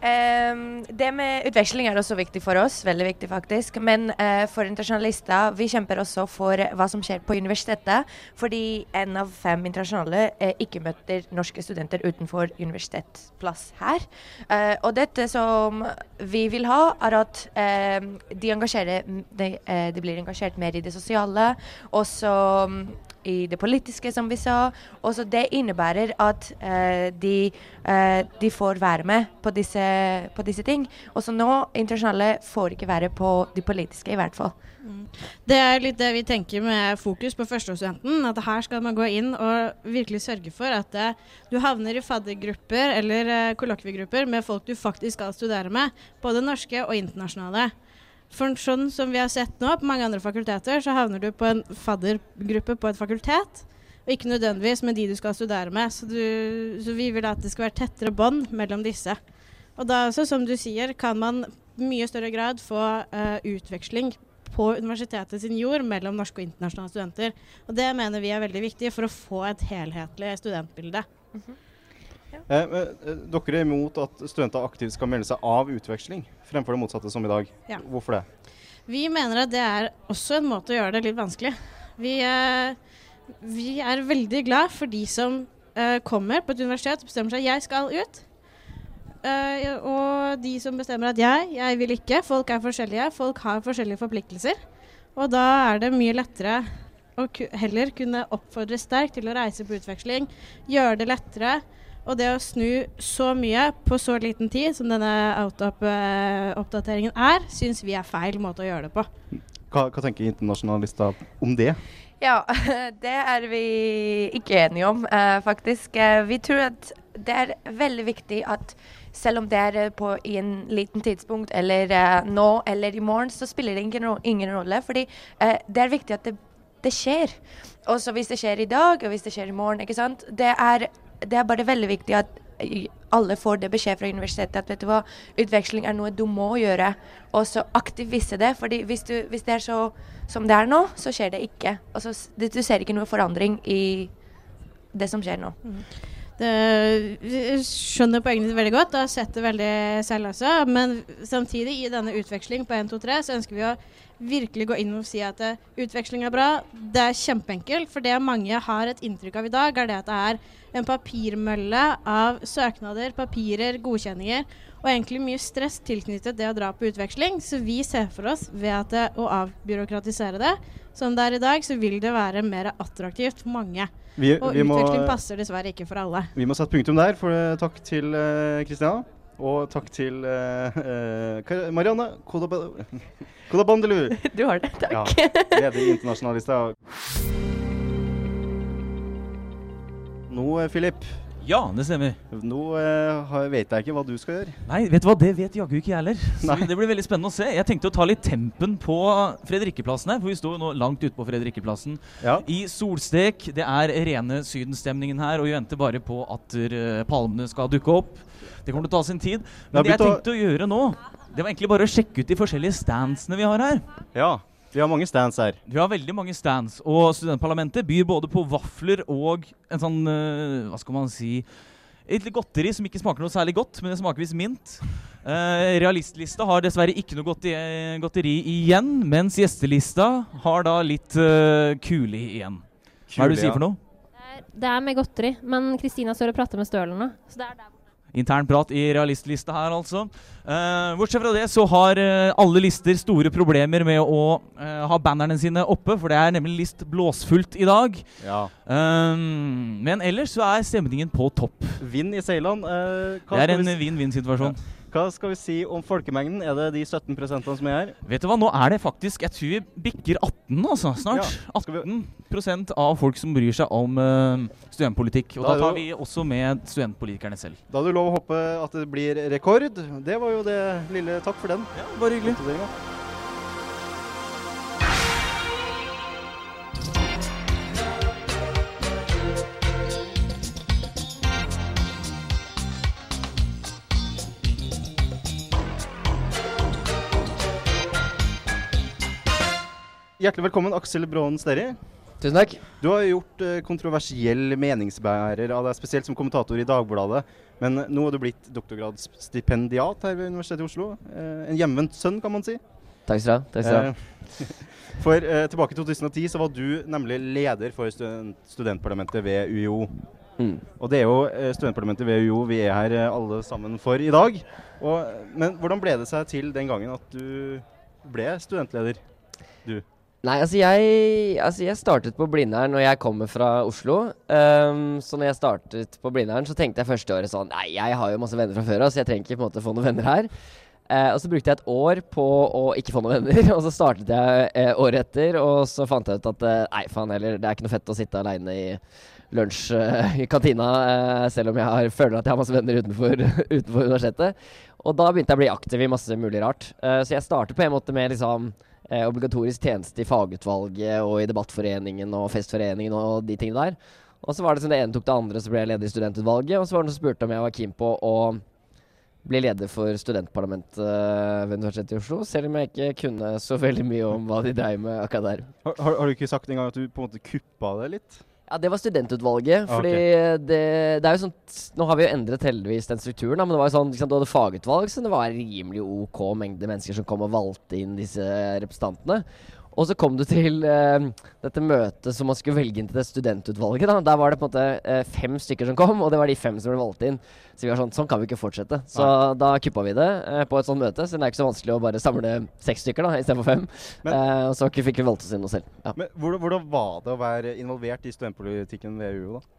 Ehm, det med utveksling er også viktig for oss, veldig viktig faktisk. Men uh, for internasjonalister, vi kjemper også for hva som skjer på universitetet. Fordi en av fem internasjonale uh, ikke møter norske studenter utenfor universitetsplass her. Uh, og dette som vi vil ha, er at de, de, de blir engasjert mer i det sosiale. Også mm, i det politiske, som vi sa. Også det innebærer at uh, de, uh, de får være med på disse, på disse ting. Også nå, internasjonale får ikke være på de politiske, i hvert fall. Det er litt det vi tenker med fokus på førsteårsstudenten. At her skal man gå inn og virkelig sørge for at uh, du havner i faddergrupper eller kollokviegrupper med folk du faktisk skal studere med. Både norske og internasjonale. For sånn som vi har sett nå på mange andre fakulteter, så havner du på en faddergruppe på et fakultet. Og ikke nødvendigvis med de du skal studere med. Så, du, så vi vil at det skal være tettere bånd mellom disse. Og da også, som du sier, kan man i mye større grad få uh, utveksling på universitetet sin jord mellom norske og internasjonale studenter. Og det mener vi er veldig viktig for å få et helhetlig studentbilde. Eh, men, eh, dere er imot at studenter aktivt skal melde seg av utveksling, fremfor det motsatte som i dag. Ja. Hvorfor det? Vi mener at det er også en måte å gjøre det litt vanskelig. Vi, eh, vi er veldig glad for de som eh, kommer på et universitet og bestemmer seg jeg skal ut. Eh, og de som bestemmer at jeg, jeg vil ikke. Folk er forskjellige. Folk har forskjellige forpliktelser. Og da er det mye lettere å heller kunne oppfordre sterkt til å reise på utveksling. Gjøre det lettere. Og det å snu så mye på så liten tid som denne out-up-oppdateringen er, syns vi er feil måte å gjøre det på. Hva, hva tenker internasjonalister om det? Ja, det er vi ikke enige om, eh, faktisk. Eh, vi tror at det er veldig viktig at selv om det er eh, på i en liten tidspunkt, eller nå eller i morgen, så spiller det ingen, ro- ingen rolle. Fordi det er viktig at det, det skjer. Også hvis det skjer i dag, og hvis det skjer i morgen. ikke sant? Det er, det er bare veldig viktig at alle får det beskjed fra universitetet at vet du hva, utveksling er noe du må gjøre, og så aktivt vise det. fordi hvis, hvis det er så som det er nå, så skjer det ikke. Altså, s- du, ser ikke noe forandring i det som skjer nå. Det, jeg skjønner poengene veldig godt. og har sett det veldig selv også. Men samtidig, i denne utveksling på 1, 2, 3, så ønsker vi å virkelig gå inn og si at eh, utveksling er bra. Det er kjempeenkelt. For det mange har et inntrykk av i dag, er det at det er en papirmølle av søknader, papirer, godkjenninger. Og egentlig mye stress tilknyttet det å dra på utveksling. Så vi ser for oss ved at det, å avbyråkratisere det, som det er i dag, så vil det være mer attraktivt for mange. Vi- og vi må- utveksling passer dessverre ikke for alle. Vi må sette punktum der. For eh, takk til. Kristiana. Og takk til uh, uh, Marianne Kodab- Kodabandelu. Du har det, takk. Ja, leder i Internasjonalister. Nå, Filip. Philip. Ja, det stemmer. Nå uh, vet jeg ikke hva du skal gjøre. Nei, vet du hva, det vet jaggu ikke jeg heller. Så Nei. det blir veldig spennende å se. Jeg tenkte å ta litt tempen på Fredrikkeplassen her, for vi står jo nå langt ute på Fredrikkeplassen. I solstek. Det er rene sydenstemningen her, og vi venter bare på at eh, palmene skal dukke opp. Det kommer til å ta sin tid. Det Men det jeg tenkte å- å gjøre nå, det var egentlig bare å sjekke ut de forskjellige standsene vi har her. Ja, vi har mange stands her. Vi har veldig mange stands, og studentparlamentet byr både på vafler og en sånn uh, Hva skal man si Et godteri som ikke smaker noe særlig godt, men det smaker visst mint. Uh, realistlista har dessverre ikke noe godteri, godteri igjen, mens gjestelista har da litt uh, kule igjen. Hva er det du sier ja. for noe? Det er med godteri, men Kristina står og prater med Stølen nå. Så det er der. Intern prat i realistlista her, altså. Eh, bortsett fra det så har eh, alle lister store problemer med å eh, ha bannerne sine oppe, for det er nemlig list blåsfullt i dag. Ja. Um, men ellers så er stemningen på topp. Vind i Seiland eh, Det er en vi vinn-vinn-situasjon. Ja. Hva skal vi si om folkemengden? Er det de 17% som er her? Vet du hva, nå er det faktisk Jeg tror vi bikker 18 altså, snart. 18 av folk som bryr seg om uh, studentpolitikk. Og Da da, er tar vi også med studentpolitikerne selv. Da hadde du lov å håpe at det blir rekord. Det var jo det lille Takk for den. Ja, bare hyggelig. Hjertelig velkommen, Aksel Braanen Sterri. Tusen takk. Du har gjort eh, kontroversiell meningsbærer av deg, spesielt som kommentator i Dagbladet. Men nå har du blitt doktorgradsstipendiat her ved Universitetet i Oslo. Eh, en hjemvendt sønn, kan man si. Takk skal du ha. Takk skal du ha. Eh, For eh, tilbake i 2010 så var du nemlig leder for student studentparlamentet ved UiO. Mm. Og det er jo studentparlamentet ved UiO vi er her alle sammen for i dag. Og, men hvordan ble det seg til den gangen at du ble studentleder? Du. Nei, altså jeg, altså jeg startet på Blindern når jeg kommer fra Oslo. Um, så når jeg startet på Blindern, så tenkte jeg første året sånn Nei, jeg har jo masse venner fra før av, så jeg trenger ikke på en måte få noen venner her. Uh, og så brukte jeg et år på å ikke få noen venner, og så startet jeg uh, året etter, og så fant jeg ut at uh, nei, faen heller, det er ikke noe fett å sitte aleine i lunsj i kantina, selv om jeg har, føler at jeg har masse venner utenfor, utenfor universitetet. Og da begynte jeg å bli aktiv i masse mulig rart. Så jeg startet på en måte med liksom eh, obligatorisk tjeneste i fagutvalget og i debattforeningen og festforeningen og de tingene der. Og så var det som det ene tok det andre, så ble jeg leder i studentutvalget. Og så var det noen som spurte om jeg var keen på å bli leder for studentparlamentet ved Universitetet i Oslo, selv om jeg ikke kunne så veldig mye om hva de dreiv med akkurat der. Har, har, har du ikke sagt engang at du på en måte kuppa det litt? Ja, Det var studentutvalget. fordi fordi det, det er jo sånn Nå har vi jo endret heldigvis den strukturen, da, men det var jo sånn, liksom, du hadde fagutvalg, så det var rimelig OK mengde mennesker som kom og valgte inn disse representantene. Og så kom du til eh, dette møtet som man skulle velge inn til det studentutvalget. da. Der var det på en måte eh, fem stykker som kom, og det var de fem som ble valgt inn. Så vi var sånn, sånn kan vi ikke fortsette. Så da kuppa vi det eh, på et sånt møte. Så det er ikke så vanskelig å bare samle seks stykker da, istedenfor fem. Eh, og så fikk vi valgt oss inn noe selv. Ja. Men hvordan, hvordan var det å være involvert i studentpolitikken ved UiO, da?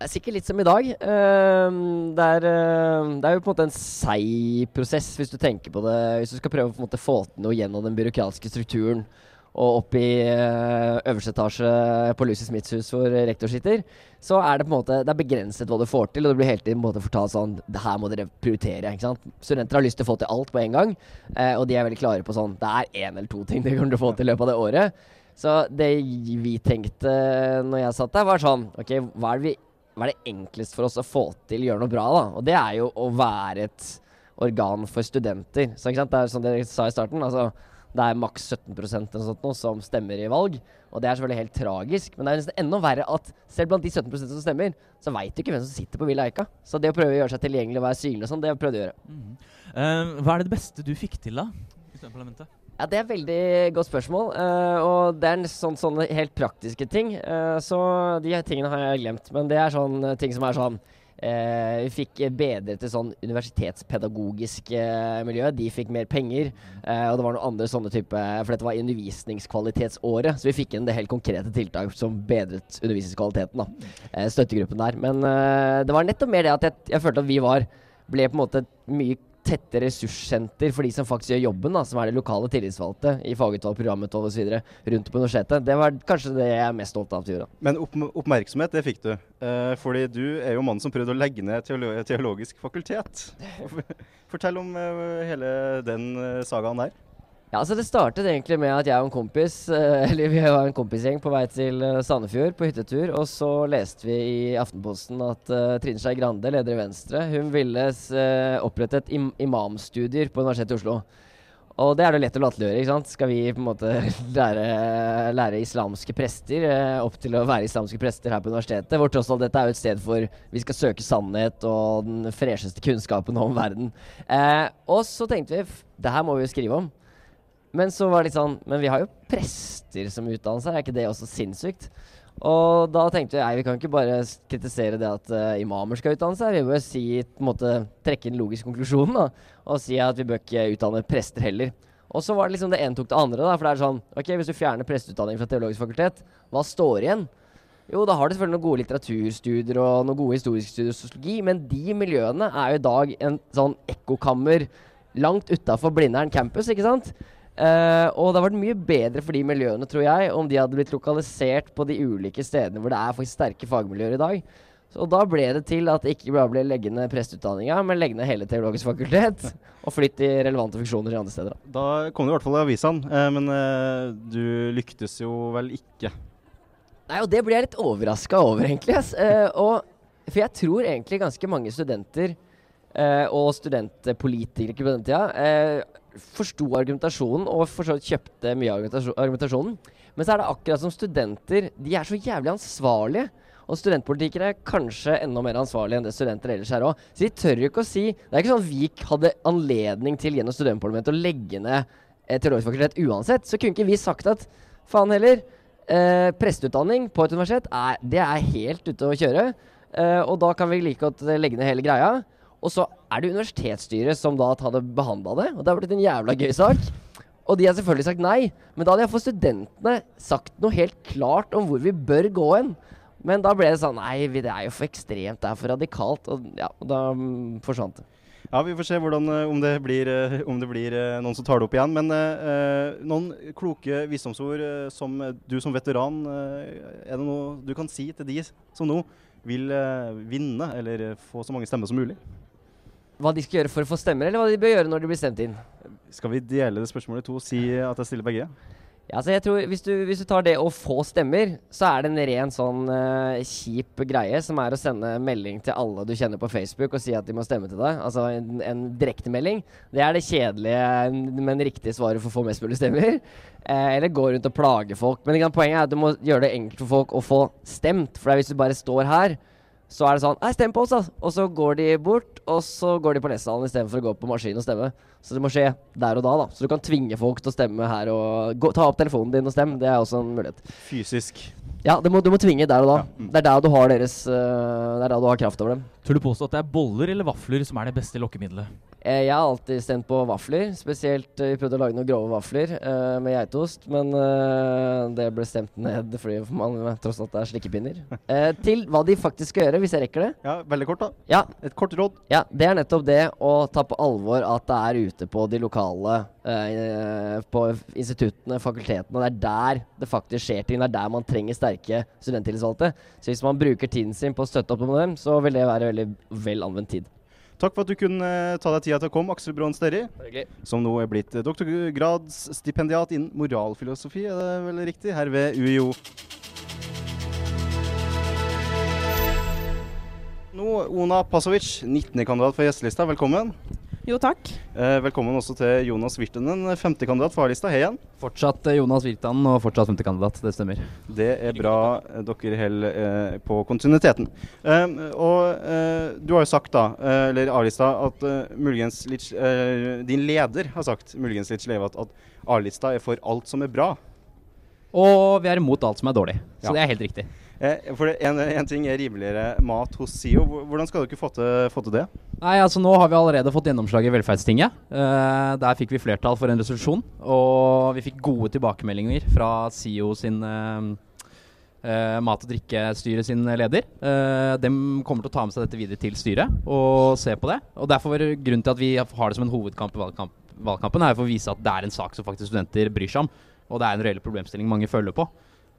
Det er sikkert litt som i dag. Ehm, det, er, eh, det er jo på en måte en seig prosess, hvis du tenker på det. Hvis du skal prøve å få til noe gjennom den byråkratiske strukturen og opp i eh, øverste etasje på Lucy Smiths hus hvor rektor sitter, så er det på en måte Det er begrenset hva du får til, og det blir hele tiden på en måte fortalt sånn Det her må dere prioritere. ikke sant? Studenter har lyst til å få til alt på en gang, eh, og de er veldig klare på sånn Det er én eller to ting de kommer til å få til i løpet av det året. Så det vi tenkte når jeg satt der, var sånn OK, hva er det vi hva er det enklest for oss å få til gjøre noe bra, da? Og det er jo å være et organ for studenter. Så ikke sant? Det er som dere sa i starten, altså det er maks 17 eller sånt som stemmer i valg. Og det er selvfølgelig helt tragisk, men det er nesten enda verre at selv blant de 17% som stemmer, så veit du ikke hvem som sitter på Villa Eika. Så det å prøve å gjøre seg tilgjengelig og være synlig og sånn, det prøvde jeg å gjøre. Eh, hva er det beste du fikk til, da? I studentparlamentet? Ja, Det er et veldig godt spørsmål. Uh, og det er sånn, sånne helt praktiske ting. Uh, så de tingene har jeg glemt. Men det er sånne ting som er sånn uh, Vi fikk bedre til sånn universitetspedagogisk eh, miljø. De fikk mer penger. eh, og det var noen andre sånne type For dette var undervisningskvalitetsåret. Så vi fikk inn det helt konkrete tiltak som bedret undervisningskvaliteten. da eh, Støttegruppen der. Men eh, det var nettopp mer det at jeg, jeg følte at vi var ble på en måte et mye tette ressurssenter for de som faktisk gjør jobben, da, som er de lokale tillitsvalgte i fagutvalg, programutvalg osv. rundt på universitetet. Det var kanskje det jeg er mest stolt av til. Men opp oppmerksomhet, det fikk du. Eh, fordi du er jo mannen som prøvde å legge ned teolo teologisk fakultet. Fortell om eh, hele den eh, sagaen der. Ja, altså Det startet egentlig med at jeg og en kompis Eller vi var en kompisgjeng på vei til eh, Sandefjord på hyttetur. Og så leste vi i Aftenposten at uh, Trine Skei Grande, leder i Venstre, hun ville uh, opprette et im imamstudier på Universitetet i Oslo. Og det er det lett å latterliggjøre. ikke sant? Skal vi på en måte lære, lære islamske prester uh, opp til å være islamske prester her på universitetet? Hvor tross alt dette er jo et sted for vi skal søke sannhet og den fresheste kunnskapen om verden. Og så tenkte vi det her må vi jo skrive om. Men så var det litt sånn Men vi har jo prester som utdannelse, er ikke det også sinnssykt? Og da tenkte jeg vi kan ikke bare kritisere det at uh, imamer skal utdanne seg. Vi bør si, på en måte, trekke inn logisk konklusjon da, og si at vi bør ikke utdanne prester heller. Og så var det liksom det ene tok det andre. da, For det er sånn Ok, hvis du fjerner presteutdanning fra Teologisk fakultet, hva står igjen? Jo, da har du selvfølgelig noen gode litteraturstudier og noen gode historiske studier og sosiologi, men de miljøene er jo i dag en sånn ekkokammer langt utafor Blindern campus, ikke sant? Eh, og det hadde vært mye bedre for de miljøene, tror jeg, om de hadde blitt lokalisert på de ulike stedene hvor det er faktisk sterke fagmiljøer i dag. Så da ble det til at det ikke bare ble legge ned presteutdanninga, men legge ned hele Teologisk fakultet og flytte i relevante funksjoner i andre steder. da. Kom det i hvert fall i avisene, eh, men eh, du lyktes jo vel ikke. Nei, og det blir jeg litt overraska over, egentlig. og, for jeg tror egentlig ganske mange studenter og studentpolitikere på den tida forsto argumentasjonen og for kjøpte mye av argumentasjonen. Men så er det akkurat som studenter. De er så jævlig ansvarlige. Og studentpolitikere er kanskje enda mer ansvarlige enn det studenter ellers er òg. Så de tør jo ikke å si Det er ikke sånn at vi hadde anledning til gjennom studentparlamentet å legge ned teologisk fakultet uansett. Så kunne ikke vi sagt at faen heller, eh, presteutdanning på et universitet er, det er helt ute å kjøre. Eh, og da kan vi like godt eh, legge ned hele greia. Og så er det universitetsstyret som da hadde behandla det, og det har blitt en jævla gøy sak. Og de har selvfølgelig sagt nei, men da hadde jeg for studentene sagt noe helt klart om hvor vi bør gå hen. Men da ble det sånn Nei, det er jo for ekstremt, det er for radikalt. Og ja, da mm, forsvant det. Ja, Vi får se hvordan, eh, om det blir, eh, om det blir eh, noen som tar det opp igjen. Men eh, noen kloke visdomsord som du som veteran Er det noe du kan si til de som nå vil vinne, eller få så mange stemmer som mulig? Hva de skal gjøre for å få stemmer, eller hva de bør gjøre når de blir stemt inn? Skal vi dele det spørsmålet i to og si at jeg stiller begge? Ja, altså jeg tror hvis du, hvis du tar det å få stemmer, så er det en ren sånn uh, kjip greie som er å sende melding til alle du kjenner på Facebook og si at de må stemme til deg. Altså en, en direktemelding. Det er det kjedelige, men riktige svaret for å få mest mulig stemmer. Eh, eller gå rundt og plage folk. Men poenget er at du må gjøre det enkelt for folk å få stemt. For hvis du bare står her, så er det sånn Nei, stem på oss, da! Og så går de bort, og så går de på lesesalen istedenfor å gå på maskinen og stemme. Så det må skje der og da, da. Så du kan tvinge folk til å stemme her og gå, ta opp telefonen din og stemme. Det er også en mulighet. Fysisk. Ja, det må, du må tvinge der og da. Det er der du har deres uh, Det er der du har kraft over dem. Tør du påstå at det er boller eller vafler som er det beste lokkemiddelet? Eh, jeg har alltid stemt på vafler. Spesielt eh, vi prøvde å lage noen grove vafler uh, med geitost, men uh, det ble stemt ned fordi man tross alt er slikkepinner. Uh, til hva de faktisk skal gjøre, hvis jeg rekker det. Ja, Veldig kort, da. Ja. Et kort råd. Ja, Det er nettopp det å ta på alvor at det er ute på de lokale På instituttene, fakultetene. Det er der det faktisk skjer ting. Det er der man trenger sterke studenttillitsvalgte. Så hvis man bruker tiden sin på å støtte opp om dem, så vil det være veldig vel anvendt tid. Takk for at du kunne eh, ta deg tida til å komme, Aksel Braan Sterri. Som nå er blitt eh, doktorgradsstipendiat innen moralfilosofi, er det vel riktig, her ved UiO. Nå, Ona Pasovic, 19.-kandidat for gjestelista, velkommen. Jo, takk. Eh, velkommen også til Jonas Virtanen, 5.-kandidat for A-lista. Hei igjen. Fortsatt eh, Jonas Virtanen og fortsatt femtekandidat, det stemmer. Det er bra eh, dere holder eh, på kontinuiteten. Og eh, du har jo sagt, da, eh, eller A-lista, at eh, muligens litt eh, Din leder har sagt muligens litt sleivete at A-lista er for alt som er bra. Og vi er imot alt som er dårlig. Så Ja. det er helt riktig. Eh, for en, en ting er rimeligere mat hos SIO. Hvordan skal dere få til, få til det? Nei, altså Nå har vi allerede fått gjennomslag i Velferdstinget. Eh, der fikk vi flertall for en resolusjon. Og vi fikk gode tilbakemeldinger fra SIO sin eh, eh, mat- og drikkestyre sin leder. Eh, de kommer til å ta med seg dette videre til styret og se på det. Og derfor Grunnen til at vi har det som en hovedkamp i valgkamp, valgkampen, er for å vise at det er en sak som faktisk studenter bryr seg om. Og det er en reell problemstilling mange følger på.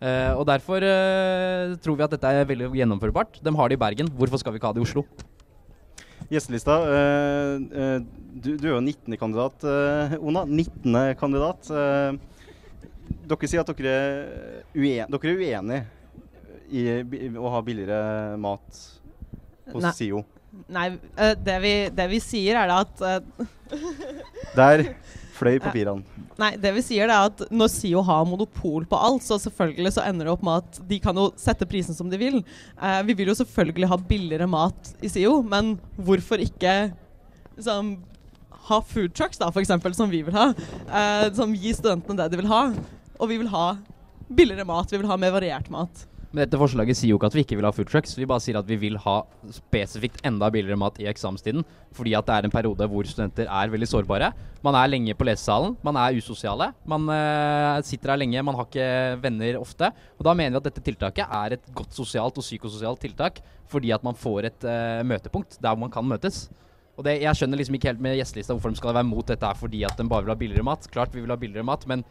Eh, og Derfor uh, tror vi at dette er veldig gjennomførbart. De har det i Bergen. Hvorfor skal vi ikke ha det i Oslo? Gjestelista. uh, eh, du, du er jo 19. kandidat, Ona. 19. kandidat. Dere sier at dere er, uen, dere er uenige i i, å ha billigere mat hos Nei. SIO. Nei, det, vi, det vi sier er da at Der fløy papirene. Nei, det vi sier er at når SIO har monopol på alt, så selvfølgelig så ender det opp med at de kan jo sette prisen som de vil. Eh, vi vil jo selvfølgelig ha billigere mat i SIO, men hvorfor ikke liksom, ha food trucks, da, f.eks., som vi vil ha? eh, som gir studentene det de vil ha. Og vi vil ha billigere mat, vi vil ha mer variert mat. Men dette forslaget sier jo ikke at vi ikke vil ha food trucks. Vi bare sier at vi vil ha spesifikt enda billigere mat i eksamenstiden. Fordi at det er en periode hvor studenter er veldig sårbare. Man er lenge på lesesalen. Man er usosiale. Man uh, sitter her lenge. Man har ikke venner ofte. Og da mener vi at dette tiltaket er et godt sosialt og psykososialt tiltak. Fordi at man får et uh, møtepunkt der man kan møtes. Og det, Jeg skjønner liksom ikke helt med gjestelista hvorfor de skal være mot dette her fordi at de bare vil ha billigere mat. Klart vi vil ha billigere mat, men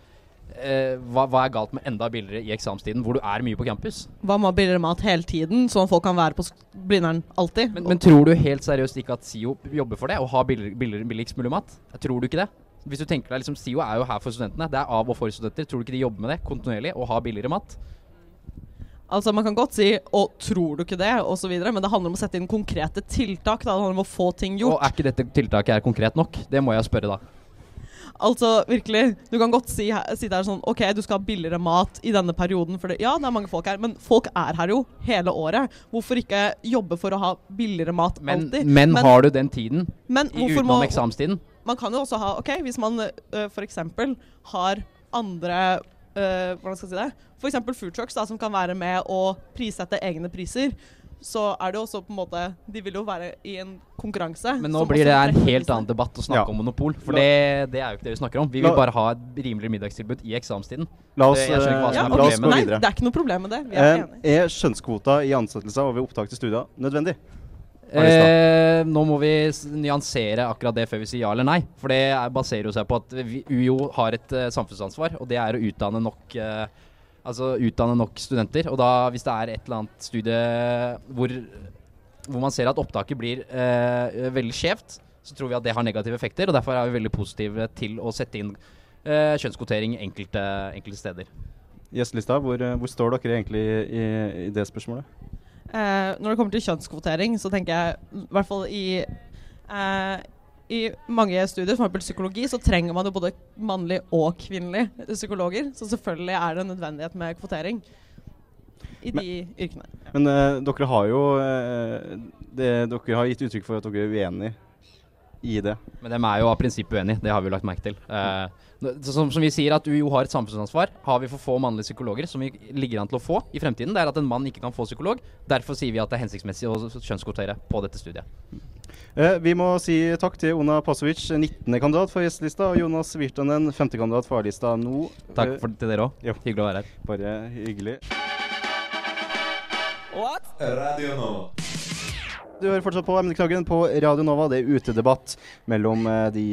eh, hva, hva er galt med enda billigere i eksamenstiden, hvor du er mye på campus? Hva med billigere mat hele tiden, sånn folk kan være på Blindern alltid? Men, men tror du helt seriøst ikke at SIO jobber for det? Å ha billig, billig, billigst mulig mat? Tror du ikke det? Hvis du tenker deg liksom SIO er jo her for studentene. Det er av og for studenter. Tror du ikke de jobber med det kontinuerlig? Å ha billigere mat? Altså Man kan godt si 'å, tror du ikke det?' osv., men det handler om å sette inn konkrete tiltak. Da. Det handler om å få ting gjort. Og er ikke dette tiltaket her konkret nok? Det må jeg spørre, da. Altså, virkelig. Du kan godt si, si der sånn OK, du skal ha billigere mat i denne perioden. For det, ja, det er mange folk her, men folk er her jo hele året. Hvorfor ikke jobbe for å ha billigere mat Men, alltid? men, har du den tiden men utenom eksamenstiden? Man kan jo også ha OK, hvis man uh, f.eks. har andre uh, Hvordan skal jeg si det? F.eks. food trucks som kan være med å prissette egne priser. Så er det også på en måte De vil jo være i en konkurranse. Men nå blir det en helt annen debatt å snakke Ja. om monopol. For det, det er jo ikke det vi snakker om. Vi vil bare ha et rimeligere middagstilbud i eksamenstiden. La oss, Det- jeg skjønner ikke hva som er la oss gå videre. Nei, Det er ikke noe problem med det. Vi er Eh, er skjønnskvota i ansettelser og ved opptak til studier nødvendig? Eh, nå må vi nyansere akkurat det før vi sier ja eller nei. For det er, baserer jo seg på at vi, UiO har et uh, samfunnsansvar, og det er å utdanne nok eh, Altså utdanne nok studenter. Og da, hvis det er et eller annet studie hvor, hvor man ser at opptaket blir eh, veldig skjevt, så tror vi at det har negative effekter. Og derfor er vi veldig positive til å sette inn eh, kjønnskvotering enkelte, enkelte steder. Gjestelista, hvor, eh, hvor står dere egentlig i, i det spørsmålet? Eh, når det kommer til kjønnskvotering, så tenker jeg i hvert fall i eh, i mange studier, f.eks. psykologi, så trenger man jo både mannlig og kvinnelig psykologer. Så selvfølgelig er det en nødvendighet med kvotering i de yrkene. Men uh, dere har jo uh, det, Dere har gitt uttrykk for at dere er uenig i det. Men dem er jo av prinsipp uenig, det har vi jo lagt merke til. Uh, som, som vi sier at UiO har et samfunnsansvar, har vi for få mannlige psykologer, som vi ligger an til å få i fremtiden, det er at en mann ikke kan få psykolog. Derfor sier vi at det er hensiktsmessig å kjønnskvotere på dette studiet. Eh, vi må si takk til Ona Pasovic, 19. kandidat for gjestelista, og Jonas Virtanen, 5. kandidat for A-lista nå. Takk Eh, for, til dere òg. Hyggelig å være her. Bare hyggelig. What? Radio Nova. Du hører fortsatt på Emneknaggen på Radio Nova. Det er utedebatt mellom eh, de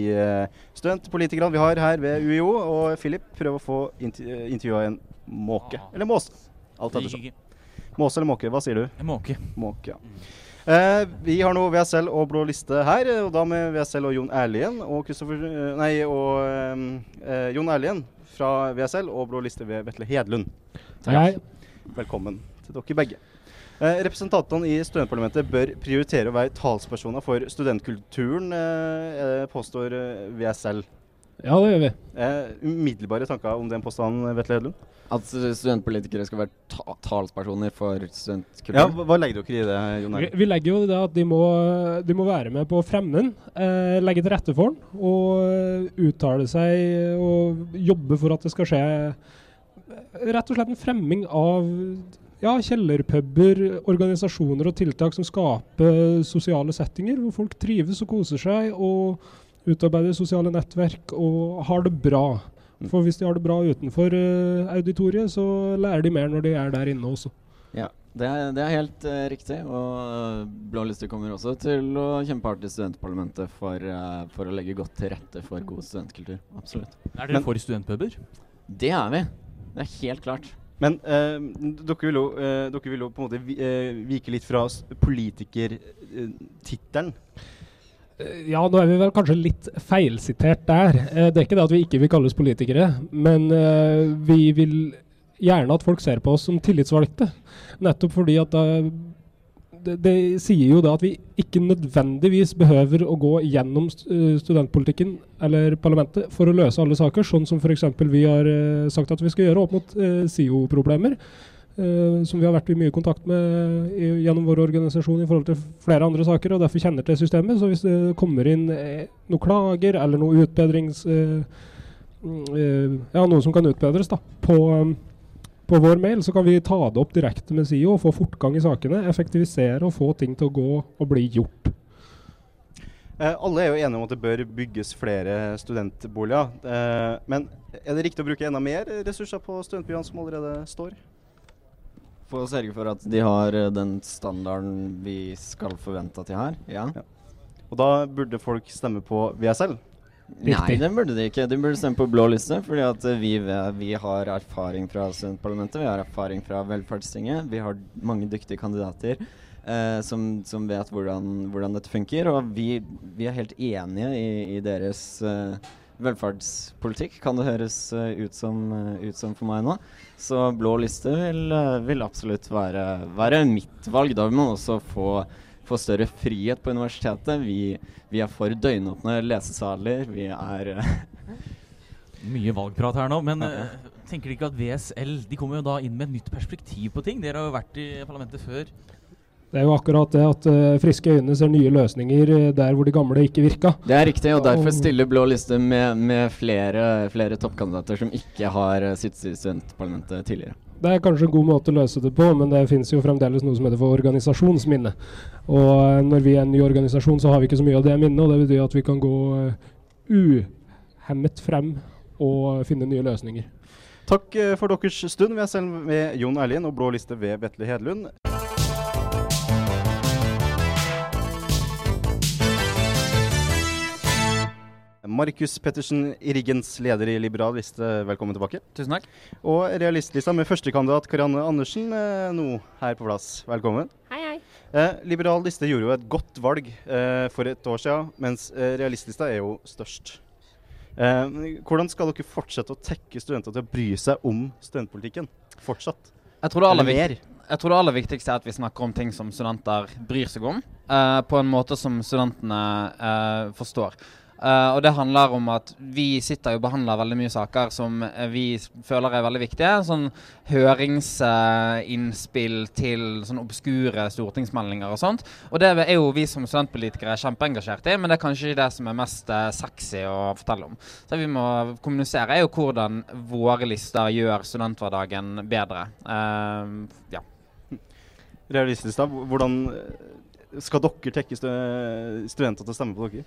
studentpolitikerne vi har her ved UiO. Og Philip prøver å få inter intervjua en måke. Eller måse. Alt ettersom. Måse eller måke, hva sier du? Måke. Måke, ja. Eh, vi har nå VSL og Blå liste her, og da med VSL og Jon Erlien. Og eh, Nei, og eh, eh, Jon Erlien fra VSL og Blå liste ved Vetle Hedlund. Hei. Velkommen til dere begge. Eh, representantene i studentparlamentet bør prioritere å være talspersoner for studentkulturen, eh, påstår VSL. Ja, det gjør vi. Eh, umiddelbare tanker om den påstanden, Vetle Hedlund? At eh, studentpolitikere skal være ta talspersoner for studentkultur? Ja, hva, legger dere i det, Jon Vi, vi legger jo det at de må, de må være med på å fremme den, eh, legge til rette for den og eh, uttale seg og jobbe for at det skal skje eh, rett og slett en fremming av ja, kjellerpuber, organisasjoner og tiltak som skaper sosiale settinger hvor folk trives og koser seg og utarbeider sosiale nettverk og har det bra. For hvis de har det bra utenfor uh, auditoriet, så lærer de mer når de er der inne også. Ja, det er, det er helt uh, riktig. Og Blå liste kommer også til å kjempe hardt i studentparlamentet for, uh, for å legge godt til rette for god studentkultur. Absolutt. Er dere for studentpuber? Det er vi. Det er helt klart. Men eh, dere, vil jo, eh, dere vil jo på en måte vi, eh, vike litt fra politikertittelen. Eh, Ja, nå er vi vel kanskje litt feilsitert der. Eh, det er ikke det at vi ikke vil kalles politikere, men eh, vi vil gjerne at folk ser på oss som tillitsvalgte. Nettopp fordi at det, det sier jo da at vi ikke nødvendigvis behøver å gå gjennom studentpolitikken eller parlamentet for å løse alle saker, sånn som f.eks. vi har sagt at vi skal gjøre opp mot SIO-problemer. eh, som vi har vært i mye kontakt med i, gjennom vår organisasjon i forhold til flere andre saker, og derfor kjenner til systemet. Så hvis det kommer inn eh, noen klager eller noe utbedrings... Eh, mm, eh, ja, noe som kan utbedres da, på, på vår mail, så kan vi ta det opp direkte med SIO og få fortgang i sakene, effektivisere og få ting til å gå og bli gjort. Eh, alle er jo enige om at det bør bygges flere studentboliger. Eh, men er det riktig å bruke enda mer ressurser på studentbyene som allerede står? For å sørge for at de har eh, den standarden vi skal forvente at de har. Ja. Og da burde folk stemme på VSL? Nei, det burde de ikke. De burde stemme på blå liste. fordi at eh, vi, vi har erfaring fra studentparlamentet, vi har erfaring fra velferdstinget. Vi har mange dyktige kandidater eh, som, som vet hvordan, hvordan dette funker. Og vi, vi er helt enige i, i deres eh, velferdspolitikk, kan det høres eh, ut, som, eh, ut som for meg nå. Så blå liste vil, eh, vil absolutt være, være mitt valg. Da vil man også få få større frihet på universitetet. Vi, vi er for døgnåpne lesesaler. Vi er Mye valgprat her nå, men ja. tenker de ikke at VSL De kommer jo da inn med et nytt perspektiv på ting? Dere har jo vært i parlamentet før. Det er jo akkurat det at uh, friske øyne ser nye løsninger eh, der hvor de gamle ikke virka. Det er riktig, og derfor stiller Blå liste med, med flere, flere toppkandidater som ikke har eh, sittet i studentparlamentet tidligere. Det er kanskje en god måte å løse det på, men det finnes jo fremdeles noe som heter for organisasjonsminne. Og når vi er en ny organisasjon, så har vi ikke så mye av det minnet, og det betyr at vi kan gå uhemmet frem og finne nye løsninger. Takk for deres stund. Vi er selv med Jon Erlien og Blå liste ved Vetle Hedlund. Markus Pettersen Riggens leder i Liberal liste, velkommen tilbake. Tusen takk. Og realistlista med førstekandidat Karianne Andersen eh, nå her på plass. Velkommen. Hei, hei. Eh, Liberal liste gjorde jo et godt valg eh, for et år siden, mens eh, realistlista er jo størst. Eh, hvordan skal dere fortsette å tekke studenter til å bry seg om studentpolitikken? Fortsatt? Jeg tror, det aller mer? jeg tror det aller viktigste er at vi snakker om ting som studenter bryr seg om, eh, på en måte som studentene eh, forstår. Eh, og det handler om at vi sitter og behandler veldig mye saker som eh, vi føler er veldig viktige. Sånn høringsinnspill til sånn obskure stortingsmeldinger og sånt. Og det er jo vi som studentpolitikere kjempeengasjert i, men det er kanskje ikke det som er mest uh, sexy å fortelle om. Så vi må kommunisere er jo hvordan våre lister gjør studenthverdagen bedre. Ja. Realistisk, da. Hvordan skal dere tekke studenter til å stemme på dere?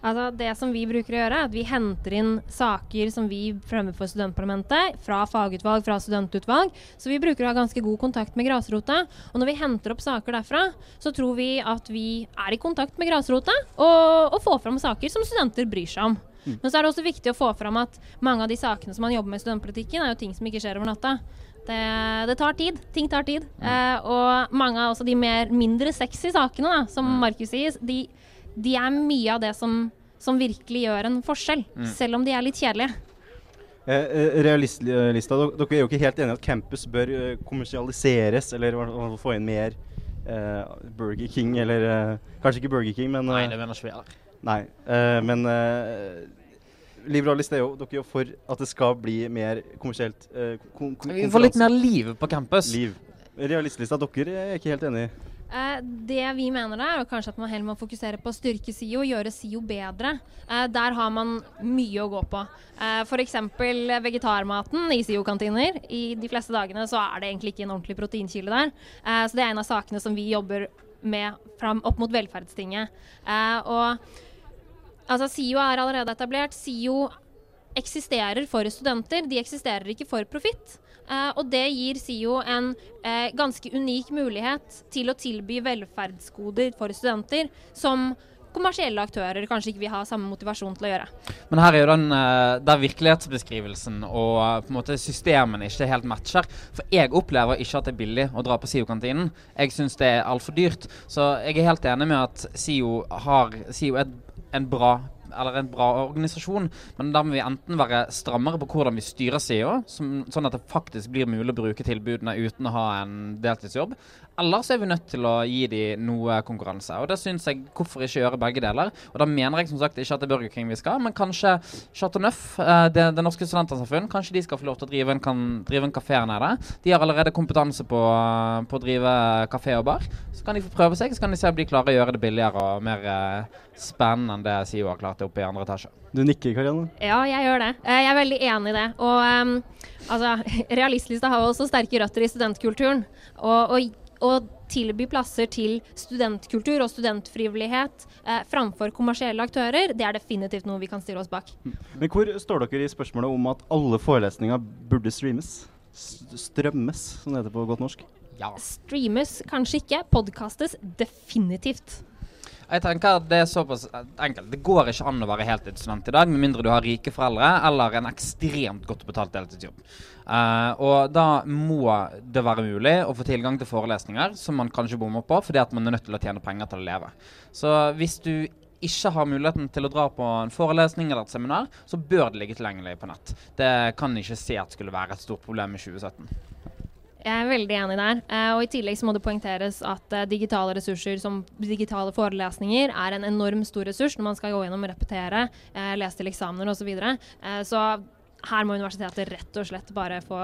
Altså, det som vi bruker å gjøre, er at vi henter inn saker som vi fremmer for studentparlamentet, fra fagutvalg, fra studentutvalg. Så vi bruker å ha ganske god kontakt med grasrota. Og når vi henter opp saker derfra, så tror vi at vi er i kontakt med grasrota og, og får fram saker som studenter bryr seg om. Men så er det også viktig å få fram at mange av de sakene som man jobber med i studentpolitikken, er jo ting som ikke skjer over natta. Det, det tar tid. Ting tar tid. Eh, og mange av også de mer mindre sexy sakene, da, som Markus sier, de, de er mye av det som, som virkelig gjør en forskjell. Mm. Selv om de er litt kjedelige. Eh, eh, Realistlista, dere dere er jo ikke helt enige at campus bør eh, kommersialiseres, eller i få inn mer eh, Burger King, eller eh, Kanskje ikke Burger King, men Nei, eh, det mener ikke vi heller. Nei, eh, men eh, Liberalist er jo dere er jo for at det skal bli mer kommersielt eh, kon kon Vi får litt mer liv på campus. Liv. Realistlista, dere er ikke helt enige. Eh, det vi mener er kanskje at man heller må fokusere på å styrke SIO, og gjøre SIO bedre. Eh, der har man mye å gå på. Uh, F.eks. vegetarmaten i SIO-kantiner. I de fleste dagene så er det egentlig ikke en ordentlig proteinkilde der. Eh, så det er en av sakene som vi jobber med fram opp mot velferdstinget. Eh, og altså, SIO er allerede etablert. SIO eksisterer for studenter, de eksisterer ikke for profitt. Eh, og det gir SIO en eh, ganske unik mulighet til å tilby velferdsgoder for studenter som kommersielle aktører kanskje ikke vil ha samme motivasjon til å gjøre. Men her er jo den eh, der virkelighetsbeskrivelsen og på en måte systemene ikke helt matcher. For jeg opplever ikke at det er billig å dra på SIO-kantinen. Jeg syns det er altfor dyrt. Så jeg er helt enig med at SIO har SIO er en bra eller en bra organisasjon, men da må vi enten være strammere på hvordan vi styrer sida, sånn at det faktisk blir mulig å bruke tilbudene uten å ha en deltidsjobb, eller så er vi nødt til å gi dem noe konkurranse. Og det syns jeg hvorfor ikke gjøre begge deler. Og da mener jeg som sagt ikke at det er Burger King vi skal, men kanskje Chateau Neuf, eh, det, det norske studentersamfunn, kanskje de skal få lov til å drive en, kan, drive en kafé nede. De har allerede kompetanse på, på å drive kafé og bar. Så kan de få prøve seg, så kan de se om de klarer å gjøre det billigere og mer eh, spennende enn det SIO har klart det oppe i andre etasje. Du nikker, Karianne. Ja, jeg gjør det. Eh, Jeg er veldig enig i det. Og um, altså, Realistlista har også sterke røtter i studentkulturen. Og, og, og tilby plasser til studentkultur og studentfrivillighet eh, framfor kommersielle aktører, det er definitivt noe vi kan stille oss bak. Men hvor står dere i spørsmålet om at alle forelesninger burde streames? S strømmes, som det heter på godt norsk. Streames kanskje ikke, podkastes definitivt. Jeg tenker at det er såpass enkelt. Det går ikke an å være heltidsstudent i dag med mindre du har rike foreldre eller en ekstremt godt betalt deltidsjobb. Uh, og da må det være mulig å få tilgang til forelesninger som man kanskje bommer på fordi at man er nødt til å tjene penger til å leve. Så hvis du ikke har muligheten til å dra på en forelesning eller et seminar, så bør det ligge tilgjengelig på nett. Det kan jeg ikke se at skulle være et stort problem i 2017. Jeg er veldig enig der. Eh, og I tillegg så må det poengteres at eh, digitale ressurser som digitale forelesninger er en enorm stor ressurs når man skal gå gjennom og repetere, eh, lese til eksamener osv. Så, videre. så her må universitetet rett og slett bare få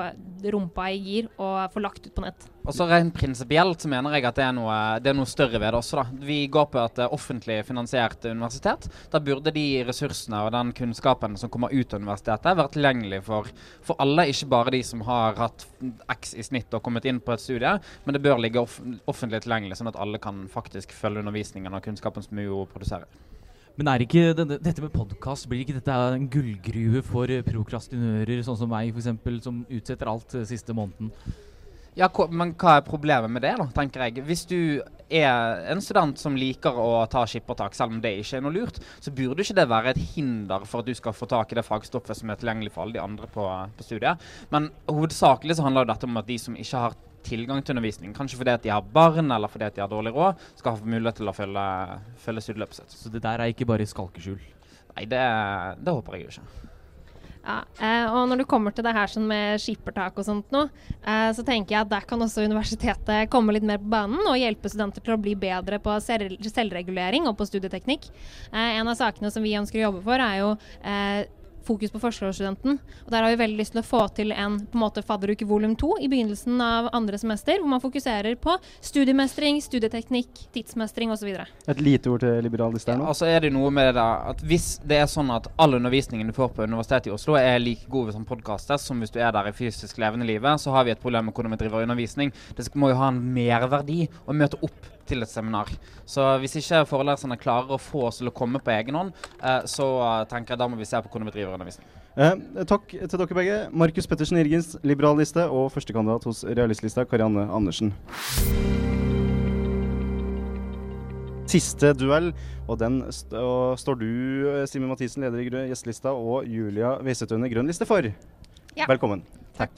rumpa i gir og få lagt ut på nett. Og så Rent prinsipielt så mener jeg at det er, noe, det er noe større ved det også. da. Vi går på et eh, offentlig finansiert universitet. Da burde de ressursene og den kunnskapen som kommer ut av universitetet, være tilgjengelig for, for alle, ikke bare de som har hatt X i snitt og kommet inn på et studie. Men det bør ligge off offentlig tilgjengelig, sånn at alle kan faktisk følge undervisningen og kunnskapen som UiO produserer. Men er ikke denne, dette med podkast Blir ikke dette en gullgruve for eh, prokrastinører, sånn som meg f.eks., som utsetter alt eh, siste måneden? Ja, men hva er problemet med det, da, tenker jeg. Hvis du er en student som liker å ta skippertak, selv om det ikke er noe lurt, så burde ikke det være et hinder for at du skal få tak i det fagstoffet som er tilgjengelig for alle de andre på, på studiet. Men hovedsakelig så handler dette om at de som ikke har tilgang til undervisning, kanskje fordi at de har barn eller fordi at de har dårlig råd, skal ha mulighet til å følge, følge studieløpet sitt. Så det der er ikke bare skalkeskjul? Nei, det, det håper jeg jo ikke. Ja, eh, og når du kommer til det her sånn med skippertak og sånt nå, eh, så tenker jeg at der kan også universitetet komme litt mer på banen og hjelpe studenter til å bli bedre på selvregulering og på studieteknikk. Eh, en av sakene som vi ønsker å jobbe for, er jo eh, fokus på førsteårsstudenten. Og Der har vi veldig lyst til å få til en på en måte fadderuke volum to i begynnelsen av andre semester, hvor man fokuserer på studiemestring, studieteknikk, tidsmestring osv. Et lite ord til liberalist der nå. Altså er det noe med det at Hvis det er sånn at all undervisningen du får på Universitetet i Oslo er like god som podkaster som hvis du er der i fysisk levende livet, så har vi et problem med hvordan vi driver undervisning. Det må jo ha en merverdi å møte opp til et seminar. Så hvis ikke foreleserne klarer å få oss til å komme på egen hånd, eh, så eh, tenker jeg da må vi se på hvordan vi driver undervisning. Eh, takk til dere begge. Markus Pettersen Irgens, liberalliste, og førstekandidat hos realistlista, Karianne Andersen. Siste duell, og den st og står du, eh, Simen Mathisen, leder i gjestelista, og Julia Weisetøyne, grønn liste for. Ja. Velkommen. Takk.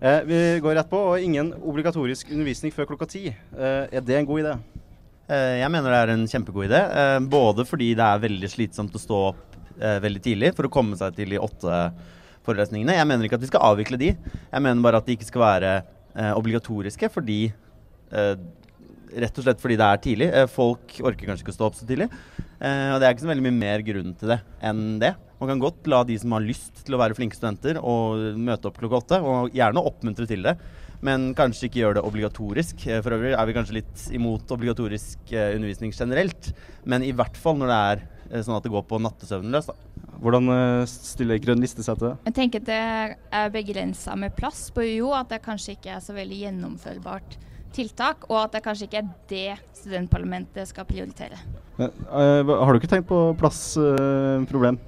Eh, vi går rett på, og ingen obligatorisk undervisning før klokka ti. Eh, er det en god idé? Eh, Jeg mener det er en kjempegod idé. eh, Både fordi det er veldig slitsomt å stå opp eh, veldig tidlig for å komme seg til de åtte forelesningene. Jeg mener ikke at vi skal avvikle de. Jeg mener bare at de ikke skal være obligatoriske fordi Rett og slett fordi det er tidlig. Folk orker kanskje ikke å stå opp så tidlig. Og det er ikke så veldig mye mer grunn til det enn det. Man kan godt la de som har lyst til å være flinke studenter og møte opp klokka åtte, og gjerne oppmuntre til det. Men kanskje ikke gjøre det obligatorisk. Eh, For øvrig er vi kanskje litt imot obligatorisk eh, undervisning generelt. Men i hvert fall når det er eh, sånn at det går på nattesøvnen løs. Da. Hvordan stiller Grønn liste seg til det? Jeg tenker at det er begrensa med plass på UiO, at det kanskje ikke er så veldig gjennomførbart tiltak, og at det kanskje ikke er det studentparlamentet skal prioritere. Men, har du ikke tenkt på plassproblem?